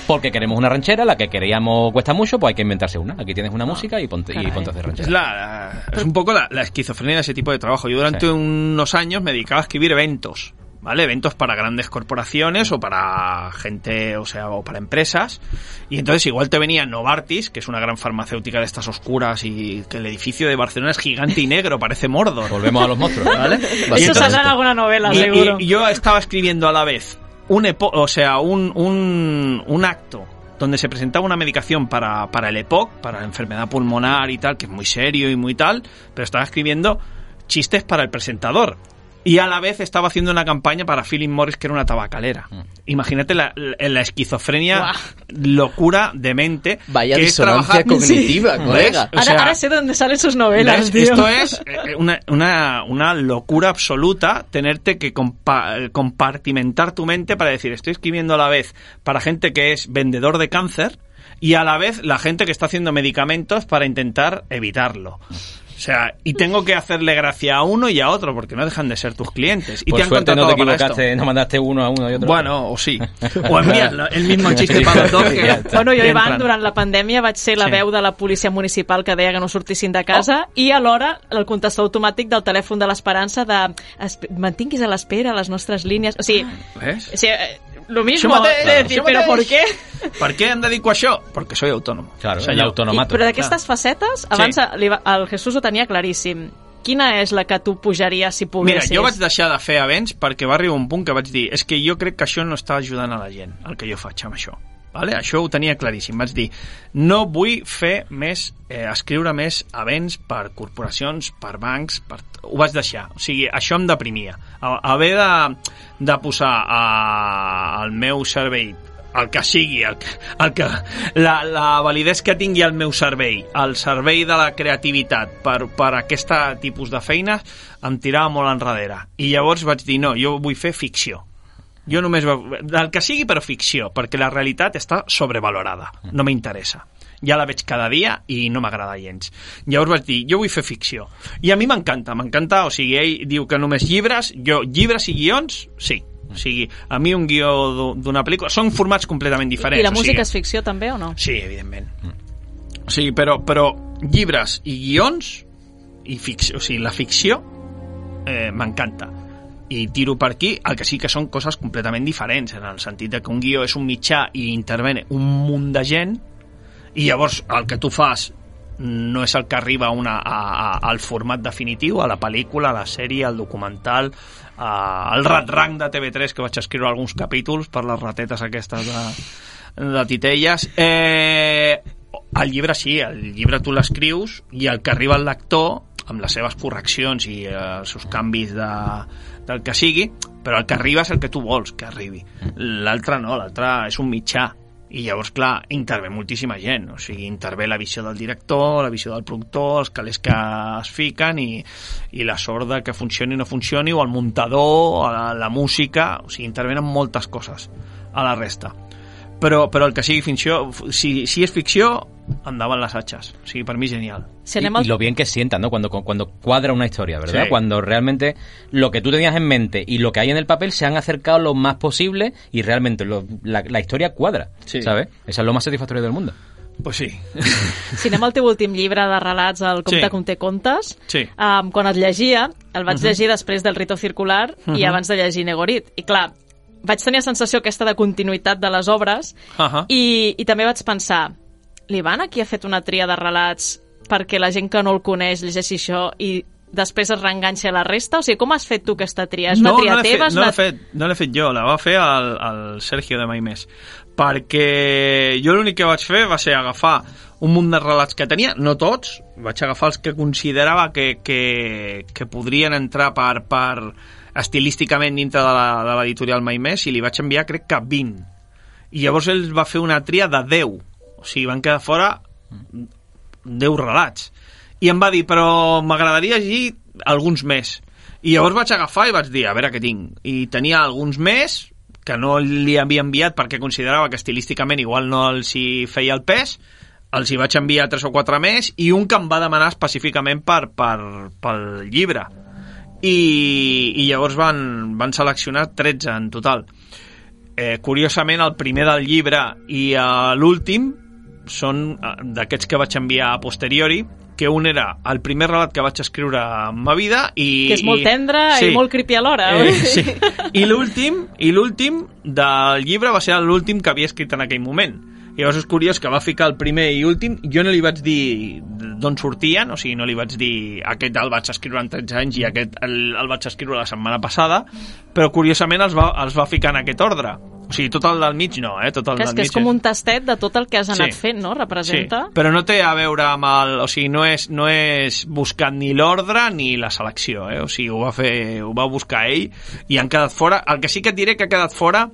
Porque queremos una ranchera, la que queríamos cuesta mucho, pues hay que inventarse una. Aquí tienes una música y ponte, y ponte a hacer ranchera. Es, la, la- es un poco la, la esquizofrenia de ese tipo de trabajo. Yo durante Sí. unos años me dedicaba a escribir eventos, ¿vale? Eventos para grandes corporaciones o para gente, o sea, o para empresas. Y entonces igual te venía Novartis, que es una gran farmacéutica de estas oscuras y que el edificio de Barcelona es gigante y negro, parece Mordor. Volvemos a los monstruos. ¿Vale? Y Eso saldrá en alguna novela, Y- seguro. y, y yo estaba escribiendo a la vez un EPO, o sea, un, un, un acto donde se presentaba una medicación para, para el EPOC, para la enfermedad pulmonar y tal, que es muy serio y muy tal, pero estaba escribiendo chistes para el presentador. Y a la vez estaba haciendo una campaña para Philip Morris, que era una tabacalera. Mm. Imagínate la, la- la esquizofrenia, locura de mente. Vaya que es disonancia trabajar- cognitiva, colega. Ahora, sea, ahora sé de dónde salen sus novelas. Esto es eh, una, una, una locura absoluta tenerte que compa- eh, compartimentar tu mente para decir, estoy escribiendo a la vez para gente que es vendedor de cáncer y a la vez la gente que está haciendo medicamentos para intentar evitarlo. O sea, y tengo que hacerle gracia a uno y a otro, porque no dejan de ser tus clientes. Y Por te han suerte no te esto. equivocaste, no mandaste uno a uno y otro. Bueno, o sí. O envías la- el mismo chiste para los dos. que-. Bueno, jo, Ivan, durant la pandèmia vaig ser la Sí. veu de la policia municipal que deia que no sortissin de casa i alhora el contestador automàtic del telèfon de l'Esperança de "Esp- mantinguis a l'espera les nostres línies. O sigui, ¿Ves? o sigui eh, lo mismo, mateix, de decir, això pero ¿por mateix. qué? Per què em dedico a això? Perquè soy autònom. Claro, el Senyor. autonomato. I, però d'aquestes facetes, abans li va- el Jesús ho tenia claríssim. Quina és la que tu pujaries si Mira, poguessis? jo vaig deixar de fer events perquè va arribar un punt que vaig dir és que jo crec que això no està ajudant a la gent, el que jo faig amb això. Vale? Això ho tenia claríssim. Vaig dir, no vull fer més, eh, escriure més events per corporacions, per bancs, per... ho vaig deixar. O sigui, això em deprimia. Haver de, de posar a, el meu servei el que sigui, el que, el que, la, la validesa que tingui el meu servei, el servei de la creativitat per, per aquest tipus de feines, em tirava molt enrere. I llavors vaig dir, no, jo vull fer ficció. Jo només veu... del que sigui, però ficció, perquè la realitat està sobrevalorada. No m'interessa. Ja la veig cada dia i no m'agrada gens. Llavors vaig dir, jo vull fer ficció. I a mi m'encanta, m'encanta, o sigui, ell diu que només llibres, jo llibres i guions, sí. O sigui, a mi un guió d'u- d'una pel·lícula... Són formats completament diferents. I la o música sigui, és ficció també o no? Sí, evidentment. O sigui, però, però llibres i guions i ficció, o sigui, la ficció eh, m'encanta i tiro per aquí, el que sí que són coses completament diferents, en el sentit de que un guió és un mitjà i intervene un munt de gent i llavors el que tu fas no és el que arriba una, a, a, al format definitiu, a la pel·lícula, a la sèrie, al documental, a, al rat-rang de TV3, que vaig escriure alguns capítols per les ratetes aquestes de, de titelles. Eh, el llibre sí, el llibre tu l'escrius i el que arriba al lector amb les seves correccions i eh, els seus canvis de, del que sigui, però el que arriba és el que tu vols que arribi. L'altre no, l'altre és un mitjà. I llavors, clar, intervé moltíssima gent. O sigui, intervé la visió del director, la visió del productor, els calés que es fiquen i, i la sort de que funcioni o no funcioni, o el muntador, a la, la música... O sigui, intervenen moltes coses a la resta. Però, però el que sigui ficció, si, si és ficció, les atxes. O sigui, per mi genial. Y, y lo bien que sientan, ¿no? Cuando, cuando cuadra una historia, ¿verdad? Sí. Cuando realmente lo que tú tenías en mente y lo que hay en el papel se han acercado lo más posible y realmente lo- la, la historia cuadra, Sí. ¿sabes? Eso es lo más satisfactorio del mundo. Pues sí. Si anem al teu últim llibre de relats, el Comte Sí. sí. conté contes, Sí. um, quan et llegia, el vaig uh -huh. llegir després del Rito Circular uh -huh. i abans de llegir Negorit. I clar, vaig tenir la sensació aquesta de continuïtat de les obres Ahà. i, i també vaig pensar, l'Ivan aquí ha fet una tria de relats perquè la gent que no el coneix llegeixi això i després es reenganxa a la resta? O sigui, com has fet tu aquesta tria? És una tria no teva? Fet, no l'he fet, no l'he fet jo, la va fer el, el Sergio de Maimés. Perquè jo l'únic que vaig fer va ser agafar un munt de relats que tenia, no tots, vaig agafar els que considerava que, que, que podrien entrar per, per estilísticament dintre de l'editorial Maimés i li vaig enviar crec que 20. I llavors ell va fer una tria de 10. O sigui, van quedar fora 10 relats. I em va dir, però m'agradaria llegir alguns més. I llavors vaig agafar i vaig dir, a veure què tinc. I tenia alguns més que no li havia enviat perquè considerava que estilísticament igual no els hi feia el pes, els hi vaig enviar tres o quatre més i un que em va demanar específicament per, per, pel llibre. I, i llavors van, van seleccionar 13 en total. Eh, curiosament, el primer del llibre i eh, l'últim són eh, d'aquests que vaig enviar a posteriori, que un era el primer relat que vaig escriure en ma vida i... Que és molt tendre i molt creepy alhora. Eh, oi? sí. I l'últim i l'últim del llibre va ser l'últim que havia escrit en aquell moment. I llavors és curiós que va ficar el primer i últim, jo no li vaig dir d'on sortien, o sigui, no li vaig dir aquest el vaig escriure en 13 anys i aquest el, el vaig escriure la setmana passada, però curiosament els va, els va ficar en aquest ordre. O sigui, tot el del mig no, eh? Tot el Que és del que mig és com un tastet de tot el que has anat Sí. fent, no? Representa. Sí, però no té a veure amb el... O sigui, no és, no és buscant ni l'ordre ni la selecció, eh? O sigui, ho va, fer, ho va buscar ell i han quedat fora... El que sí que et diré que ha quedat fora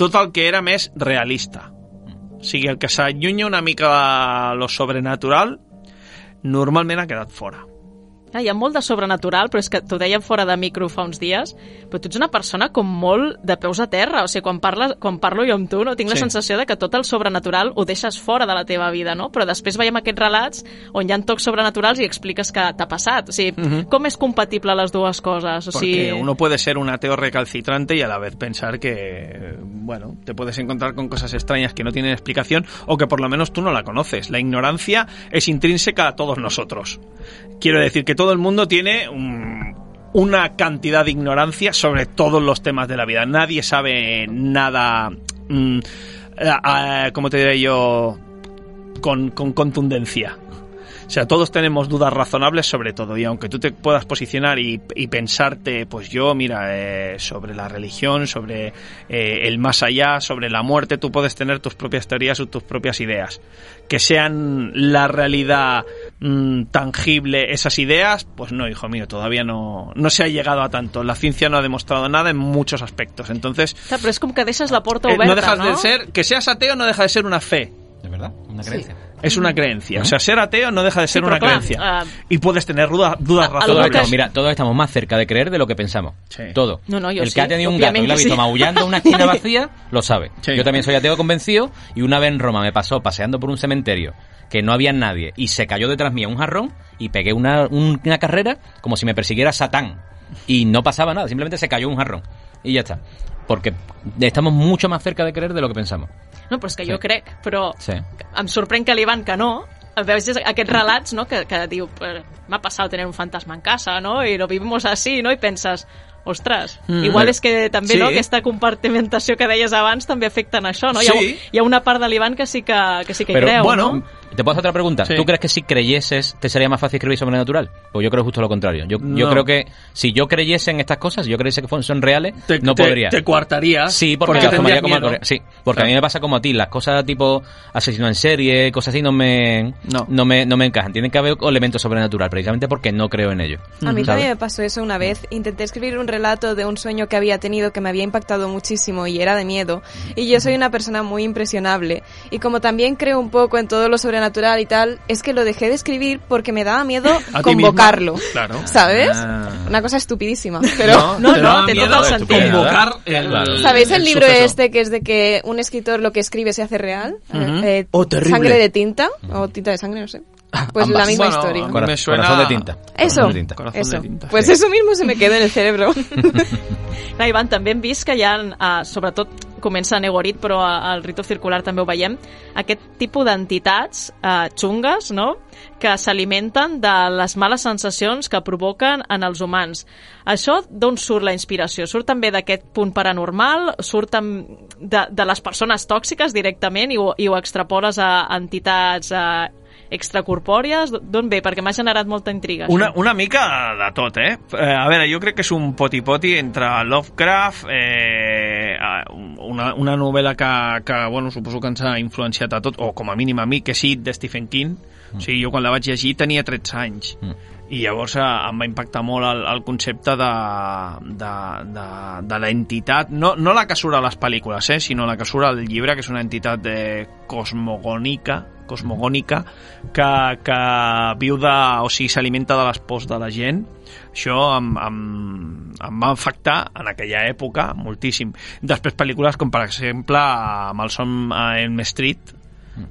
tot el que era més realista. O sigui, el que s'allunya una mica de lo sobrenatural normalment ha quedat fora. Ah, hi ha molt de sobrenatural, però és que t'ho dèiem fora de micro fa uns dies, però tu ets una persona com molt de peus a terra, o sigui, quan, parles, quan parlo jo amb tu, no tinc la Sí. sensació de que tot el sobrenatural ho deixes fora de la teva vida, no? Però després veiem aquests relats on hi ha tocs sobrenaturals i expliques que t'ha passat. O sigui, com és compatible les dues coses? O Porque sigui, uno puede ser un ateo recalcitrante y a la vez pensar que, bueno, te puedes encontrar con cosas extrañas que no tienen explicación o que por lo menos tú no la conoces. La ignorancia es intrínseca a todos nosotros. Quiero decir que todo el mundo tiene un- una cantidad de ignorancia sobre todos los temas de la vida. Nadie sabe nada, mm, como te diré yo, con, con contundencia. O sea, todos tenemos dudas razonables sobre todo y aunque tú te puedas posicionar y, y pensarte, pues yo, mira, eh, sobre la religión, sobre eh, el más allá, sobre la muerte, tú puedes tener tus propias teorías o tus propias ideas. Que sean la realidad mm, tangible esas ideas, pues no, hijo mío, todavía no, no se ha llegado a tanto. La ciencia no ha demostrado nada en muchos aspectos. Entonces, clar, però és com que deixes la porta eh, no dejas no? de ser, que seas ateo no deja de ser una fe. ¿De verdad? Una creencia. Es una creencia. O sea, ser ateo no deja de ser Sí, pero una claro, creencia. ah, y puedes tener duda- dudas a- algo razonables. estamos, mira, todos estamos más cerca de creer de lo que pensamos. Sí. Todo. No, no, yo El sí, que ha tenido un gato y lo ha visto sí. maullando una esquina vacía, lo sabe. Sí. Yo también soy ateo convencido y una vez en Roma me pasó paseando por un cementerio que no había nadie y se cayó detrás mío un jarrón y pegué una, un- una carrera como si me persiguiera Satán. Y no pasaba nada, simplemente se cayó un jarrón. Y ya está. Porque estamos mucho más cerca de creer de lo que pensamos. No, però és que Sí. jo crec, però Sí. em sorprèn que l'Ivan que no, veus aquests relats no, que, que diu "Eh, m'ha passat tener un fantasma en casa no? i lo vivimos así no? i penses ostres, Mm. igual és que també Sí. no, aquesta compartimentació que deies abans també afecta en això, no? Hi, Sí. ha, hi ha una part de l'Ivan que sí que, que, sí que Pero, creu, bueno, no? ¿Te puedo hacer otra pregunta? Sí. ¿Tú crees que si creyeses te sería más fácil escribir sobrenatural? Pues yo creo justo lo contrario. Yo, yo No. creo que si yo creyese en estas cosas, si yo creyese que son reales, te, no te- podría. Te coartarías. Sí, porque, porque las tomaría como algo- Sí, porque Claro. a mí me pasa como a ti. Las cosas tipo asesino en serie, cosas así, no me, No. me, no me encajan. Tienen que haber elementos sobrenatural, precisamente porque no creo en ello. A mí ¿sabes? también me pasó eso una vez. Intenté escribir un relato de un sueño que había tenido que me había impactado muchísimo y era de miedo. Y yo soy una persona muy impresionable. Y como también creo un poco en todo lo sobrenatural y tal, es que lo dejé de escribir porque me daba miedo convocarlo. Claro. ¿Sabes? Ah. Una cosa estupidísima. Pero, No, no, te toca. Convocar el, Claro. ¿Sabéis el, libro este que es de que un escritor lo que escribe se hace real? Eh, Oh, terrible. Sangre de tinta o tinta de sangre, no sé. Pues Ambas. la misma Bueno, historia. Cora- me suena- Corazón de tinta. Eso, Corazón de tinta. Corazón eso. de tinta, Pues sí. eso mismo se me quedó en el cerebro. Clar, Ivan, també hem vist que hi ha, uh, sobretot comença a Negorit, però al Rito Circular també ho veiem, aquest tipus d'entitats uh, xungues, no?, que s'alimenten de les males sensacions que provoquen en els humans. Això d'on surt la inspiració? Surt també d'aquest punt paranormal? Surt de, de les persones tòxiques directament i ho, i ho extrapoles a entitats uh, extracorpòries? D'on ve? Perquè m'ha generat molta intriga. això. Una, una mica de tot, eh? eh? A veure, jo crec que és un poti-poti entre Lovecraft, eh, una, una novel·la que, que, bueno, suposo que ens ha influenciat a tot, o com a mínim a mi, que sí, de Stephen King. O sigui, jo quan la vaig llegir tenia 13 anys. Mm. I llavors eh, em va impactar molt el, el concepte de, de, de, de l'entitat, no, no la que surt a les pel·lícules, eh, sinó la que surt al llibre, que és una entitat de cosmogònica, cosmogònica que, que viu de, o sigui, s'alimenta de les pors de la gent. Això em, em, em va afectar en aquella època moltíssim. Després pel·lícules com, per exemple, Malson a Elm Street,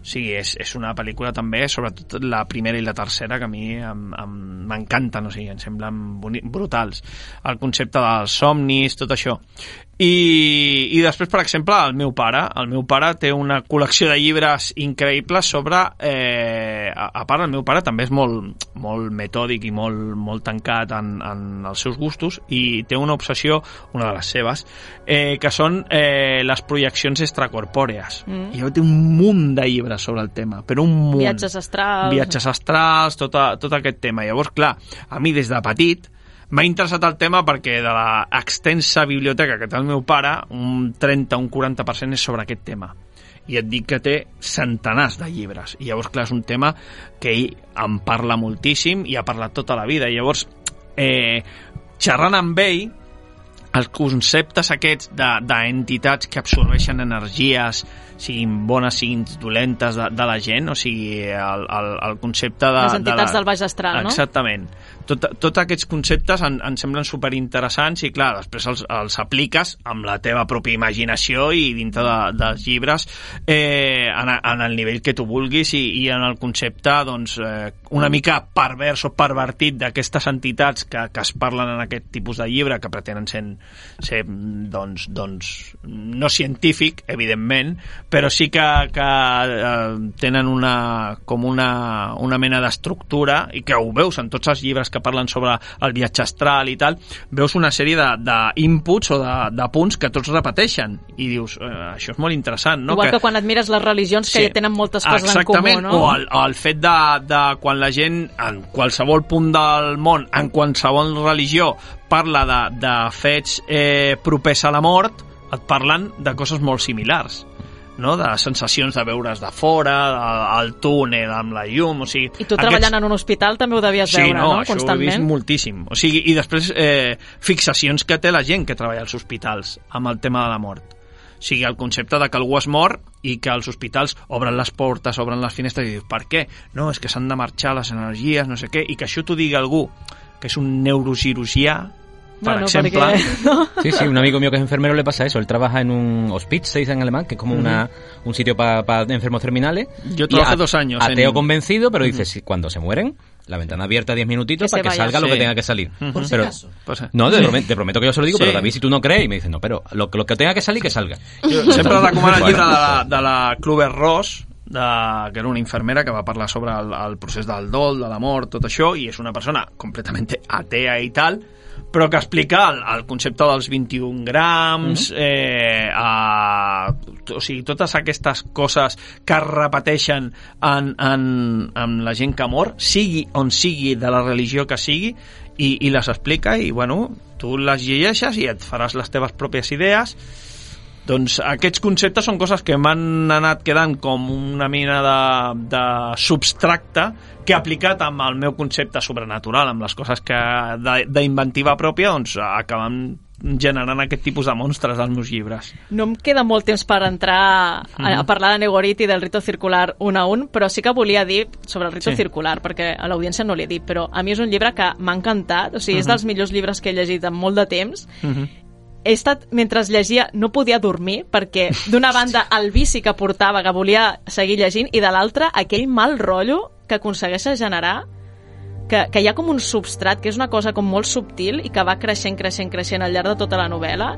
Sí, és, és una pel·lícula també, sobretot la primera i la tercera, que a mi em- em- m'encanten, o sigui, em semblen brutals. El concepte dels somnis, tot això. I, I després, per exemple, el meu pare. El meu pare té una col·lecció de llibres increïbles sobre... Eh, a, a part, el meu pare també és molt, molt metòdic i molt, molt tancat en, en els seus gustos i té una obsessió, una de les seves, eh, que són eh, les projeccions extracorpòrees. Mm. I llavors té un munt de llibres sobre el tema, però un munt. Viatges astrals... Viatges astrals, tot, a, tot aquest tema. Llavors, clar, a mi des de petit m'ha interessat el tema perquè de la extensa biblioteca que té el meu pare, un 30, un 40% és sobre aquest tema. I et dic que té centenars de llibres. I llavors, clar, és un tema que ell em parla moltíssim i ha parlat tota la vida. I llavors, eh, xerrant amb ell, els conceptes aquests de- d'entitats que absorbeixen energies siguin bones, siguin dolentes de, de la gent, o sigui, el, el, el concepte de... Les entitats de la... del baix astral, no? Exactament. Tot, tots aquests conceptes en, em semblen superinteressants i, clar, després els, els apliques amb la teva pròpia imaginació i dintre de, dels llibres eh, en, en el nivell que tu vulguis i, i en el concepte, doncs, eh, una mica pervers o pervertit d'aquestes entitats que, que es parlen en aquest tipus de llibre, que pretenen ser, ser doncs, doncs, no científic, evidentment, però sí que, que eh, tenen una, com una, una mena d'estructura i que ho veus en tots els llibres que parlen sobre el viatge astral i tal, veus una sèrie d'inputs o de, de punts que tots repeteixen i dius, eh, això és molt interessant, no? Igual que, que quan admires les religions que Sí. ja tenen moltes coses Exactament, en comú, no? o el, el fet de, de quan la gent en qualsevol punt del món, en qualsevol religió, parla de, de fets eh, propers a la mort, et parlen de coses molt similars no? de sensacions de veure's de fora, el túnel amb la llum, o sigui... I tu treballant en un hospital també ho devies Sí, veure, no, no? això ho he vist Constantment. moltíssim. O sigui, I després eh, fixacions que té la gent que treballa als hospitals amb el tema de la mort. O sigui, el concepte de que algú es mor i que els hospitals obren les portes, obren les finestres i dius, per què? No, és que s'han de marxar les energies, no sé què, i que això t'ho digui algú que és un neurocirurgià, per Bueno, exemple... perquè- no? Sí, sí, un amigo mío que es enfermero le pasa eso. Él trabaja en un hospiz, se dice en alemán, que es como una, un sitio para enfermos terminales. Yo trabajé dos años Ateo en- convencido, pero dice, si, cuando se mueren, la ventana abierta 10 minutitos Que para que vaya. salga lo que tenga que salir. Por si pero, acaso. No, te, prometo, te prometo que yo se lo digo, Sí. pero David, si tú no crees, y me dice, no, pero lo, lo que tenga que salir, que salga. Jo sempre recomano el llibre de la, de la Kluber Ross, de, que era una infermera que va parlar sobre el, el procés del dol, de la mort, tot això, i és una persona completament atea i tal, però que explica el, el concepte dels 21 grams, eh, a, o sigui, totes aquestes coses que es repeteixen en, en, en la gent que mor, sigui on sigui, de la religió que sigui, i, i les explica i, bueno, tu les llegeixes i et faràs les teves pròpies idees doncs aquests conceptes són coses que m'han anat quedant com una mena de, de substracte que aplicat amb el meu concepte sobrenatural, amb les coses que d'inventiva pròpia, doncs acaben generant aquest tipus de monstres als meus llibres. No em queda molt temps per entrar a, Mhm. a parlar de Negoriti i del rito circular un a un, però sí que volia dir sobre el rito Sí. circular, perquè a l'audiència no l'he dit, però a mi és un llibre que m'ha encantat, o sigui, Mhm. és dels millors llibres que he llegit en molt de temps. He estat, mentre llegia, no podia dormir, perquè d'una banda el vici que portava, que volia seguir llegint, i de l'altra aquell mal rotllo que aconsegueix generar que, que hi ha com un substrat, que és una cosa com molt subtil i que va creixent, creixent, creixent al llarg de tota la novel·la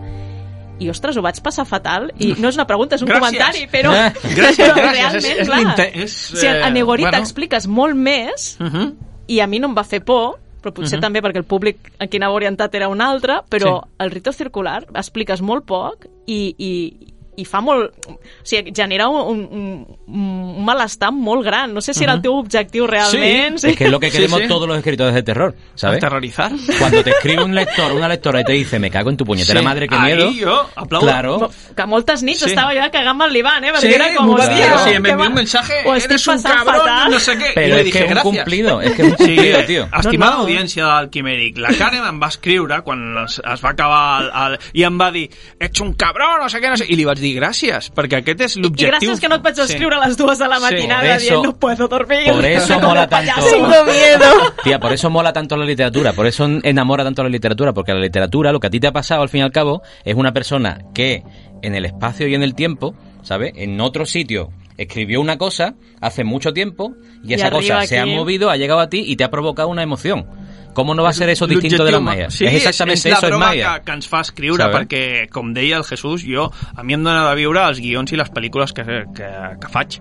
i, ostres, ho vaig passar fatal i no és una pregunta, és un Gràcies. comentari però, Eh, gràcies, però gràcies, realment, és- és clar, l'inter- és, o sigui, a eh, Negorita bueno. expliques molt més Uh -huh. i a mi no em va fer por però potser també perquè el públic a qui anava orientat era un altre, però Sí. el rito circular expliques molt poc i, i, i fa molt... O sigui, genera un, un, un malestar molt gran. No sé si era el teu objectiu realment. Es que es lo que Sí, queremos sí. todos los escritores de terror, ¿sabes? Aterrorizar. Cuando te escribe un lector, una lectora y te dice, me cago en tu puñetera Sí. madre, qué Ahí miedo. yo aplaudo. Claro. Que moltes nits Sí. estava jo cagant-me al Liban, eh? Perquè Sí, era com, m'ho va hòstia, dir, Claro. o sigui, què m'envió va- un mensaje, estic eres un cabrón, fatal. no sé què. I Pero li es que dije, es un "Gràcies". cumplido, es que es un cumplido, tío. Estimada No, no. audiència del Quimèric, la Karen em va escriure quan es, es va acabar el, el, i em va dir ets un cabrón, no sé què, no sé... I li vaig dir gràcies, perquè aquest és I l'objectiu. gràcies que no et vaig escriure a les dues de la Sí. matinada Por eso- dient no puedo dormir. por eso mola tanto. Tengo miedo. Tía, por eso mola tanto la literatura, por eso enamora tanto la literatura, porque la literatura, lo que a ti te ha pasado al fin y al cabo, es una persona que en el espacio y en el tiempo, ¿sabes? En otro sitio escribió una cosa hace mucho tiempo y Y esa cosa se ha movido, ha llegado a ti y te ha provocado una emoción. ¿Cómo no va a ser eso distinto de L'objectiu, mayas? Sí, es exactamente és, és la eso, es droga maya. que, que ens fa escriure, Saber. perquè, com deia el Jesús, jo, a mi em dona de viure els guions i les pel·lícules que, que, que faig.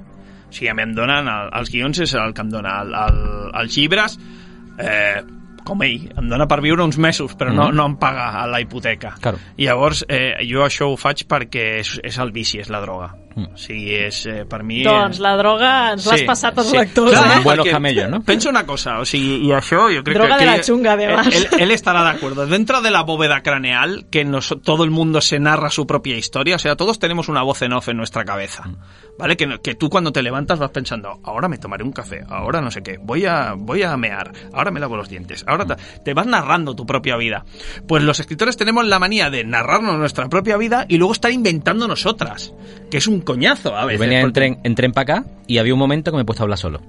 O sigui, a mi em donen, el, els guions és el que em dona. El, el, els llibres, eh, com ell, em dona per viure uns mesos, però no, Mhm. no em paga la hipoteca. Claro. I llavors, eh, jo això ho faig perquè és, és el vici, és la droga. O sigui, és, eh, per mi... Doncs la droga ens l'has Sí, passat als sí. lectors, Clar, eh? Buenos perquè camellos, ¿no? Pensa una cosa, o sigui, y això yo creo Droga que... de la chunga, además. Él, él estará de acuerdo. Dentro de la bóveda craneal, que nos- todo el mundo se narra su propia historia, o sea, todos tenemos una voz en off en nuestra cabeza, ¿vale? Que, no- que tú cuando te levantas vas pensando, ahora me tomaré un café, ahora no sé qué, voy a, voy a mear, ahora me lavo los dientes, ahora te vas narrando tu propia vida. Pues los escritores tenemos la manía de narrarnos nuestra propia vida y luego estar inventando nosotras, que es un coñazo a Yo veces. venía en porque- tren, en tren para acá y había un momento que me he puesto a hablar solo.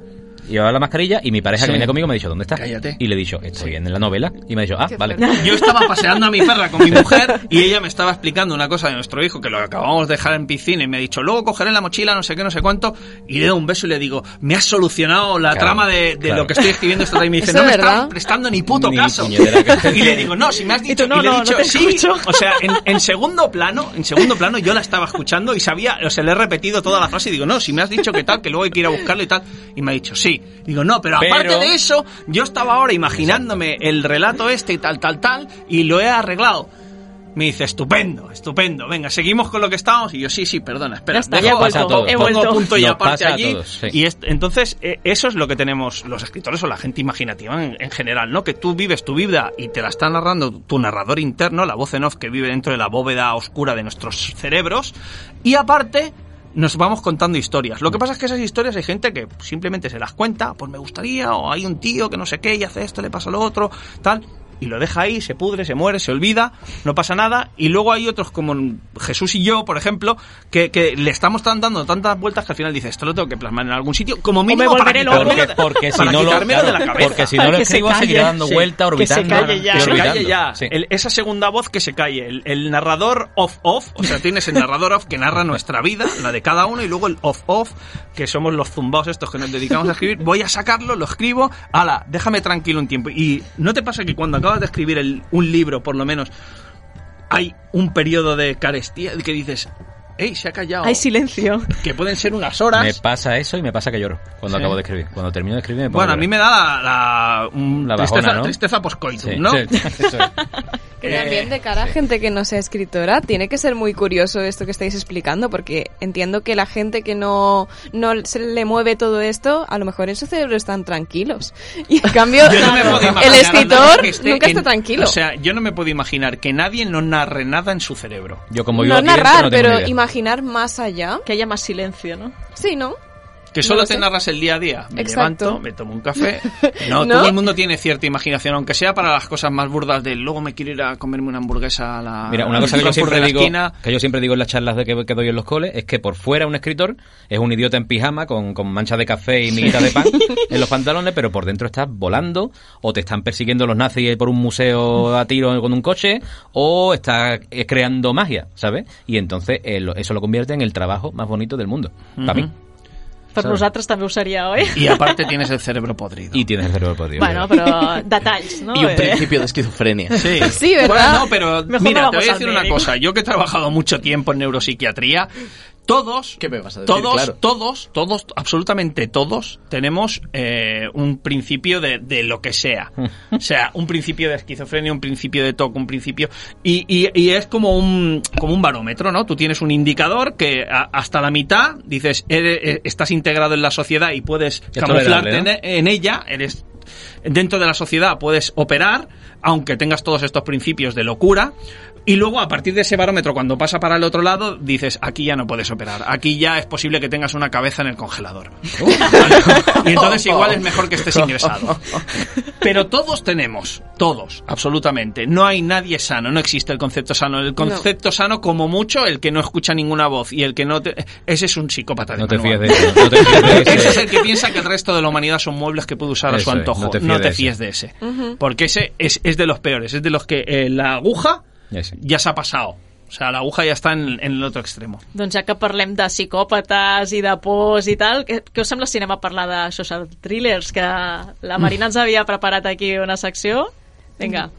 Llevaba la mascarilla y mi pareja Sí. que venía conmigo me ha dicho, ¿dónde estás? Cállate. Y le he dicho, estoy en la novela. Y me ha dicho, ah, Qué vale. fuerte. Yo estaba paseando a mi perra con mi mujer y ella me estaba explicando una cosa de nuestro hijo que lo acabamos de dejar en piscina y me ha dicho, luego cogeré la mochila, no sé qué, no sé cuánto, y le doy un beso y le digo, me has solucionado la Claro, trama de, de claro. lo que estoy escribiendo esta tarde". Y me dice, ¿Eso no me verdad? estás prestando ni puto Ni caso. Y le digo, no, si me has Y dicho, tú, no, y le he no, dicho, no sí. escucho. O sea, en, en segundo plano, en segundo plano yo la estaba escuchando y sabía, o sea, le he repetido toda la frase y digo, no, si me has dicho que tal, que luego hay que ir a buscarlo y tal. Y me ha dicho, sí. Digo, no, pero aparte Pero- de eso, yo estaba ahora imaginándome el relato este y tal, tal, tal, y lo he arreglado. Me dice, estupendo, estupendo. Venga, seguimos con lo que estábamos. Y yo, sí, sí, perdona, espera. Ya está, dejo- ya a vuelto, todos. he pongo vuelto. punto y Nos aparte a allí. todos, sí. Y es- entonces, eh, eso es lo que tenemos los escritores o la gente imaginativa en, en general, ¿no? Que tú vives tu vida y te la está narrando tu narrador interno, la voz en off que vive dentro de la bóveda oscura de nuestros cerebros. Y aparte, nos vamos contando historias. Lo que pasa es que esas historias hay gente que simplemente se las cuenta, pues me gustaría, o hay un tío que no sé qué y hace esto, le pasa lo otro, tal. Y lo deja ahí, se pudre, se muere, se olvida, no pasa nada. Y luego hay otros como Jesús y yo, por ejemplo, que, que le estamos dando tantas vueltas que al final dice, esto lo tengo que plasmar en algún sitio, como mínimo para volveré quitármelo loco. Porque, porque si para no lo, quitármelo de la claro, cabeza. porque si no lo Que se escribo calle. seguirá dando Sí. vuelta, Que se orbitando. calle ya. Que se orbitando. calle ya. Sí. El- esa segunda voz que se calle. El, el narrador off-off, o sea, tienes el narrador off que narra nuestra vida, la de cada uno, y luego el off-off, que somos los zumbaos estos que nos dedicamos a escribir. Voy a sacarlo, lo escribo, ala, déjame tranquilo un tiempo. Y ¿no te pasa que cuando acabas de escribir el- un libro, por lo menos, hay un periodo de carestía que dices, hey, se ha callado? Hay silencio. que pueden ser unas horas. Me pasa eso y me pasa que lloro cuando Sí. acabo de escribir. Cuando termino de escribir me pongo Bueno, a mí me da la, la, un- La tristeza, bajona, ¿no? tristeza post-coitum, Sí, ¿no? sí, eso es. Que también de cara a gente que no sea escritora, tiene que ser muy curioso esto que estáis explicando, porque entiendo que la gente que no, no se le mueve todo esto, a lo mejor en su cerebro están tranquilos. Y en cambio, no el escritor nunca en- está tranquilo. O sea, yo no me puedo imaginar que nadie no narre nada en su cerebro. Yo como vivo no dentro, narrar, pero idea. Imaginar más allá. Que haya más silencio, ¿no? Sí, ¿no? Que solo lo te sé. narras el día a día. Me Exacto. levanto, me tomo un café. No, ¿No? todo el mundo tiene cierta imaginación, aunque sea para las cosas más burdas de luego me quiero ir a comerme una hamburguesa a la Mira, una cosa que yo siempre digo, que yo siempre digo en las charlas de que, que doy en los coles, es que por fuera un escritor es un idiota en pijama con, con manchas de café y miguitas de pan en los pantalones, pero por dentro estás volando o te están persiguiendo los nazis por un museo a tiro con un coche o estás eh, creando magia, ¿sabes? Y entonces eh, lo- eso lo convierte en el trabajo más bonito del mundo, para mí. Per Saps? nosaltres també ho seria, oi? Y aparte tienes el cerebro podrido. Y tienes el cerebro podrido. Bueno, però detalls, no? Y un Eh, principio de esquizofrenia. Sí, Sí, ¿verdad? Bueno, no, pero Mejor mira, no te voy a decir una cosa. Yo que he trabajado mucho tiempo en neuropsiquiatría, todos, ¿Qué me vas a decir? todos, Claro. todos, todos, absolutamente todos tenemos eh, un principio de, de lo que sea. O sea, un principio de esquizofrenia, un principio de TOC, un principio... Y, y- y es como un, como un barómetro, ¿no? Tú tienes un indicador que a- hasta la mitad dices, eres- eh, estás integrado en la sociedad y puedes Es camuflarte en, en ella, eres dentro de la sociedad puedes operar, aunque tengas todos estos principios de locura. Y luego, a partir de ese barómetro, cuando pasa para el otro lado, dices, aquí ya no puedes operar. Aquí ya es posible que tengas una cabeza en el congelador. y entonces igual es mejor que estés ingresado. Pero todos tenemos, todos, absolutamente. No hay nadie sano, no existe el concepto sano. El concepto sano, como mucho, el que no escucha ninguna voz y el que no te... Ese es un psicópata de no te fíes de eso. No te fíes de Ese es ese. el que piensa que el resto de la humanidad son muebles que puede usar a su Eso es, antojo. no te fíes no de te ese. fíes de ese. Porque ese es, es de los peores. Es de los que eh, la aguja Ese. ya se ha pasado. O sea, la aguja ya está en, en el otro extremo. Doncs ja que parlem de psicòpates i de pors i tal, què, què us sembla si anem a parlar de social thrillers? Que la Marina ens havia preparat aquí una secció. Vinga.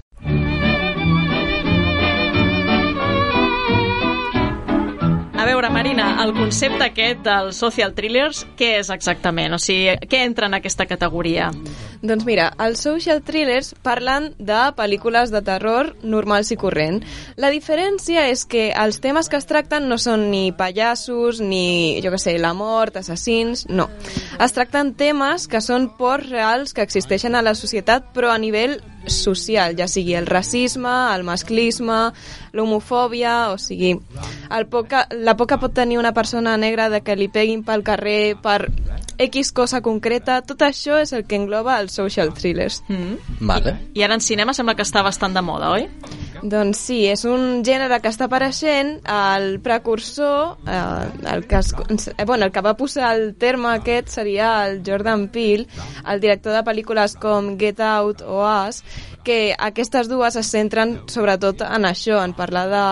Veure, Marina, el concepte aquest dels social thrillers, què és exactament? O sigui, què entra en aquesta categoria? Doncs mira, els social thrillers parlen de pel·lícules de terror normals i corrent. La diferència és que els temes que es tracten no són ni pallassos, ni, jo que sé, la mort, assassins... No. Es tracten temes que són pors reals que existeixen a la societat, però a nivell social, ja sigui el racisme, el masclisme, l'homofòbia, o sigui, el poca, la por que pot tenir una persona negra de que li peguin pel carrer per X cosa concreta, tot això és el que engloba els social thrillers. Mm. Vale. I ara en cinema sembla que està bastant de moda, oi? Doncs sí, és un gènere que està apareixent, el precursor, eh, el, que es, eh, bueno, el que va posar el terme aquest seria el Jordan Peele, el director de pel·lícules com Get Out o Us, que aquestes dues es centren sobretot en això, en parlar de,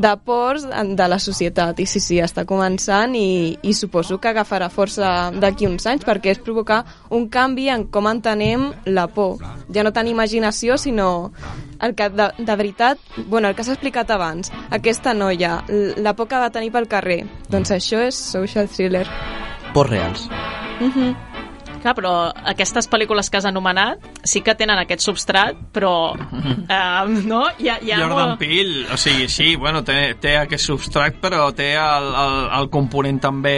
de pors de la societat. I sí, sí, està començant i, i suposo que agafarà força d'aquí uns anys perquè és provocar un canvi en com entenem la por. Ja no tant imaginació, sinó el que de, de veritat, bueno, el que s'ha explicat abans, aquesta noia, la por que va tenir pel carrer, doncs això és social thriller. Por reals. Clar, però aquestes pel·lícules que has anomenat sí que tenen aquest substrat, però... Eh, no? Hi ha, hi ha Jordan molt- Peele, o sigui, sí, bueno, té, té aquest substrat, però té el, el, el component també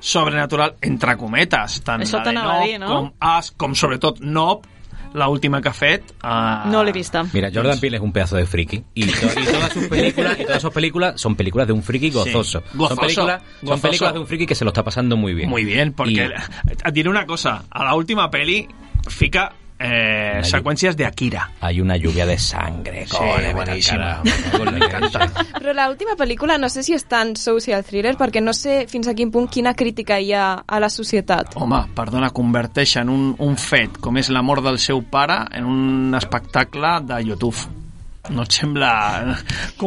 sobrenatural, entre cometes, tant Això la de Nope dir, no? com As, com sobretot Nope, la última que ha fet. Uh, No l'he vista. Mira, Jordan Peele es un pedazo de friki. Y, to- y todas sus películas, y todas sus películas son películas de un friki gozoso. gozoso, Son, películas, son películas de un friki que se lo está pasando muy bien. Muy bien, porque Y- diré una cosa, a la última peli fica eh, seqüències de Akira. Hay una lluvia de sangre. Sí, encanta. leche. Però l'última pel·lícula no sé si és tan social thriller perquè no sé fins a quin punt quina crítica hi ha a la societat. Home, perdona, converteixen un, un fet com és la mort del seu pare en un espectacle de YouTube. No et sembla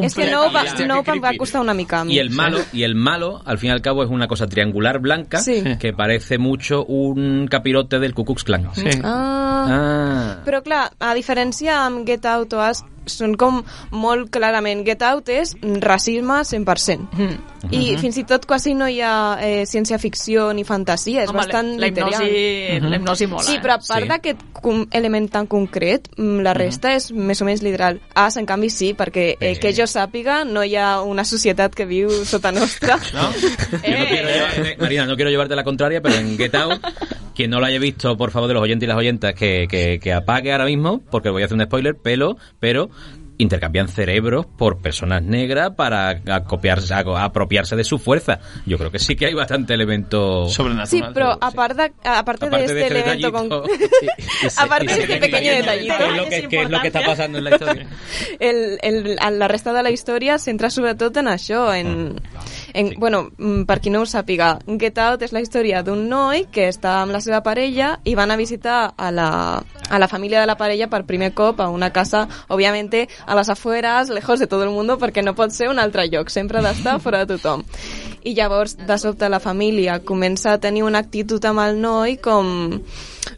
És que no, va, no em va costar una mica a. Y el malo, y el malo, al fin y al cabo, es una cosa triangular blanca Sí. que parece mucho un capirote del Ku Klux Klan. Sí. Ah, Ah. però clar, a diferència amb Get Out o Us, són com molt clarament Get Out és racisme 100%. Mm. I fins i tot quasi no hi ha eh, ciència-ficció ni fantasia, és Home, bastant la literal. hipnosi, la hipnosi mola. Sí, eh? però a part Sí. d'aquest com- element tan concret, mm, la resta és més o menys literal. As, en canvi, sí, perquè eh, Eh. que jo sàpiga no hi ha una societat que viu sota nostra. No? Yo no quiero llevarte- Marina, no quiero llevarte la contraria, pero en Get Out, quien no lo haya visto, por favor, de los oyentes y las oyentas, que, que, que apague ahora mismo, porque voy a hacer un spoiler, pero, pero intercambian cerebros por personas negras para acopiarse, apropiarse de su fuerza. Yo creo que sí que hay bastante elemento... Sobrenatural. Sí, de, aparte, Aparte de de este elemento detallito. con... Ese- Aparte de ese este pequeño detallito, detallito. ¿Qué es lo que, qué es lo que está pasando en la historia? el, el, la resta de la història es centra sobretot en això, en, en, bueno, mm, per qui no ho sàpiga, Get Out és la història d'un noi que està amb la seva parella i van a visitar a la, a la família de la parella per primer cop a una casa, obviamente, a les afueras, lejos de todo el mundo, perquè no pot ser un altre lloc, sempre ha d'estar fora de tothom. I llavors, de sobte, la família comença a tenir una actitud amb el noi com,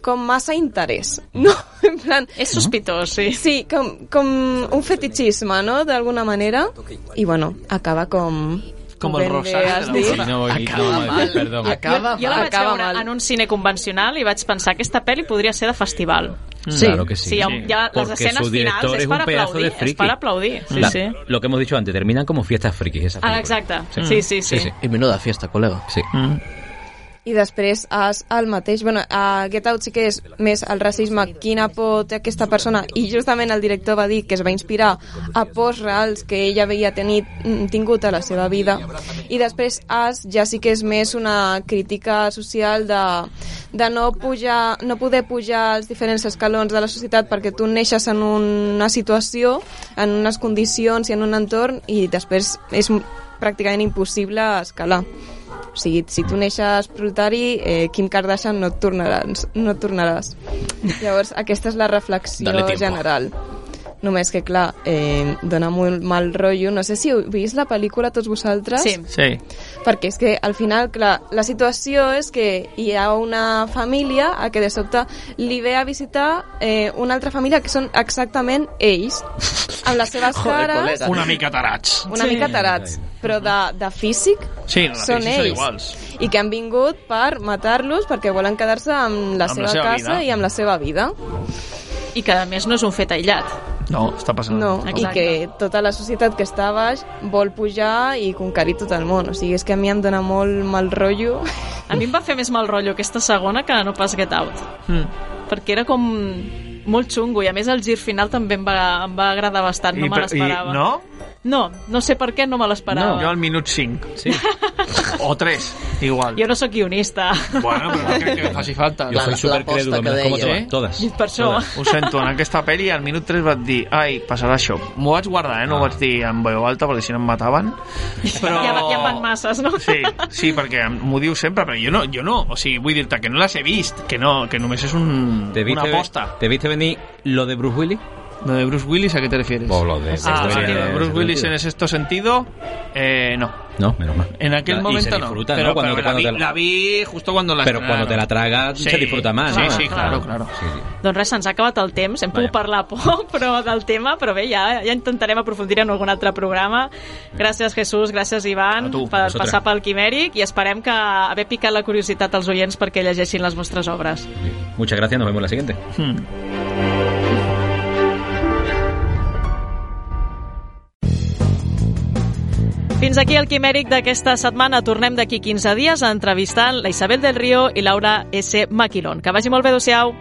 com massa interès, no? En plan, És sospitós, sí. Sí, com, com un fetichisme, no?, d'alguna manera. I, bueno, acaba com... Com el dit. l'Aurora. No, y- Acaba no, mal. perdón. Acaba jo la vaig Acaba veure mal. en un cine convencional i vaig pensar que aquesta pel·li podria ser de festival. Sí. Claro que sí. Sí, Sí. ha les Porque escenes su director finals, es un pedazo aplaudir, de és friki. per aplaudir. Sí, La- sí. Lo que hemos dicho antes, terminan como fiestas frikis esas Ah, películas. exacte. Sí, sí, sí. Sí, sí. Y menuda fiesta, colega. Sí. Mm. I després has el mateix, bueno, a Get Out sí que és més el racisme, quina por té aquesta persona, i justament el director va dir que es va inspirar a pors reals que ell havia tenit, mm, tingut a la seva vida. I després As ja sí que és més una crítica social de, de no, pujar, no poder pujar als diferents escalons de la societat perquè tu neixes en una situació, en unes condicions i en un entorn i després és pràcticament impossible escalar. O sigui, si tu neixes proletari, eh, Kim Kardashian no et tornaràs. No et tornaràs. Llavors, aquesta és la reflexió general. Només que, clar, eh, dona molt mal rotllo. No sé si heu vist la pel·lícula tots vosaltres. Sí. Sí. Perquè és que al final, clar, la situació és que hi ha una família a que de sobte li ve a visitar eh, una altra família que són exactament ells, amb les seves Joder, cares, col·lega. Una mica tarats. una mica tarats, però de, de físic Sí, no, són són ells. iguals. I que han vingut per matar-los perquè volen quedar-se amb la Amb seva la seva casa vida. i amb la seva vida. I que, a més, no és un fet aïllat. No, està passant. No, i que tota la societat que està baix vol pujar i conquerir tot el món. O sigui, és que a mi em dona molt mal rotllo. A mi em va fer més mal rotllo aquesta segona que no pas Get Out. Mm. Perquè era com molt xungo i a més el gir final també em va, em va agradar bastant, no me per- l'esperava. no? No, no sé per què no me l'esperava. Jo al minut 5. Sí. O 3, igual. Jo no sóc guionista. Bueno, però no crec que faci falta. Jo La- soy la súper posta crédulo, que me las como todas. todas. Per això. Todas. Ho sento, en aquesta pel·li al minut 3 vaig dir ai, passarà això. M'ho vaig guardar, eh? no ho vaig dir en veu alta perquè si no em mataven. Però... Ja, ja van masses, no? Sí, sí, perquè m'ho diu sempre, però jo no, jo no. O sigui, vull dir-te que no les he vist, que no, que només és un, ¿Te una aposta. ¿Te viste venir lo de Bruce Willis? ¿Lo de Bruce Willis a qué te refieres? O lo de Ah, vale, Sentido. lo de Bruce Willis en sexto sentido, eh, no. No, menos mal. En aquel Y se momento no. disfruta, pero ¿no? Cuando, pero cuando la, te vi, la- la vi justo cuando la Pero cuando te la tragas Sí. se disfruta más, Sí, ¿no? sí, claro, claro. Sí, sí. Doncs res, se'ns ha acabat el temps. Hem pogut parlar poc però del tema, però bé, ja, ja intentarem aprofundir en algun altre programa. Gràcies, Jesús, gràcies, Ivan, tu, per vosaltres. passar pel Quimèric i esperem que haver picat la curiositat als oients perquè llegeixin les vostres obres. Muchas gracias, nos vemos la siguiente. Hmm. Fins aquí el Quimèric d'aquesta setmana. Tornem d'aquí 15 dies entrevistant la Isabel del Río i Laura S. Maquilón. Que vagi molt bé, adeu-siau.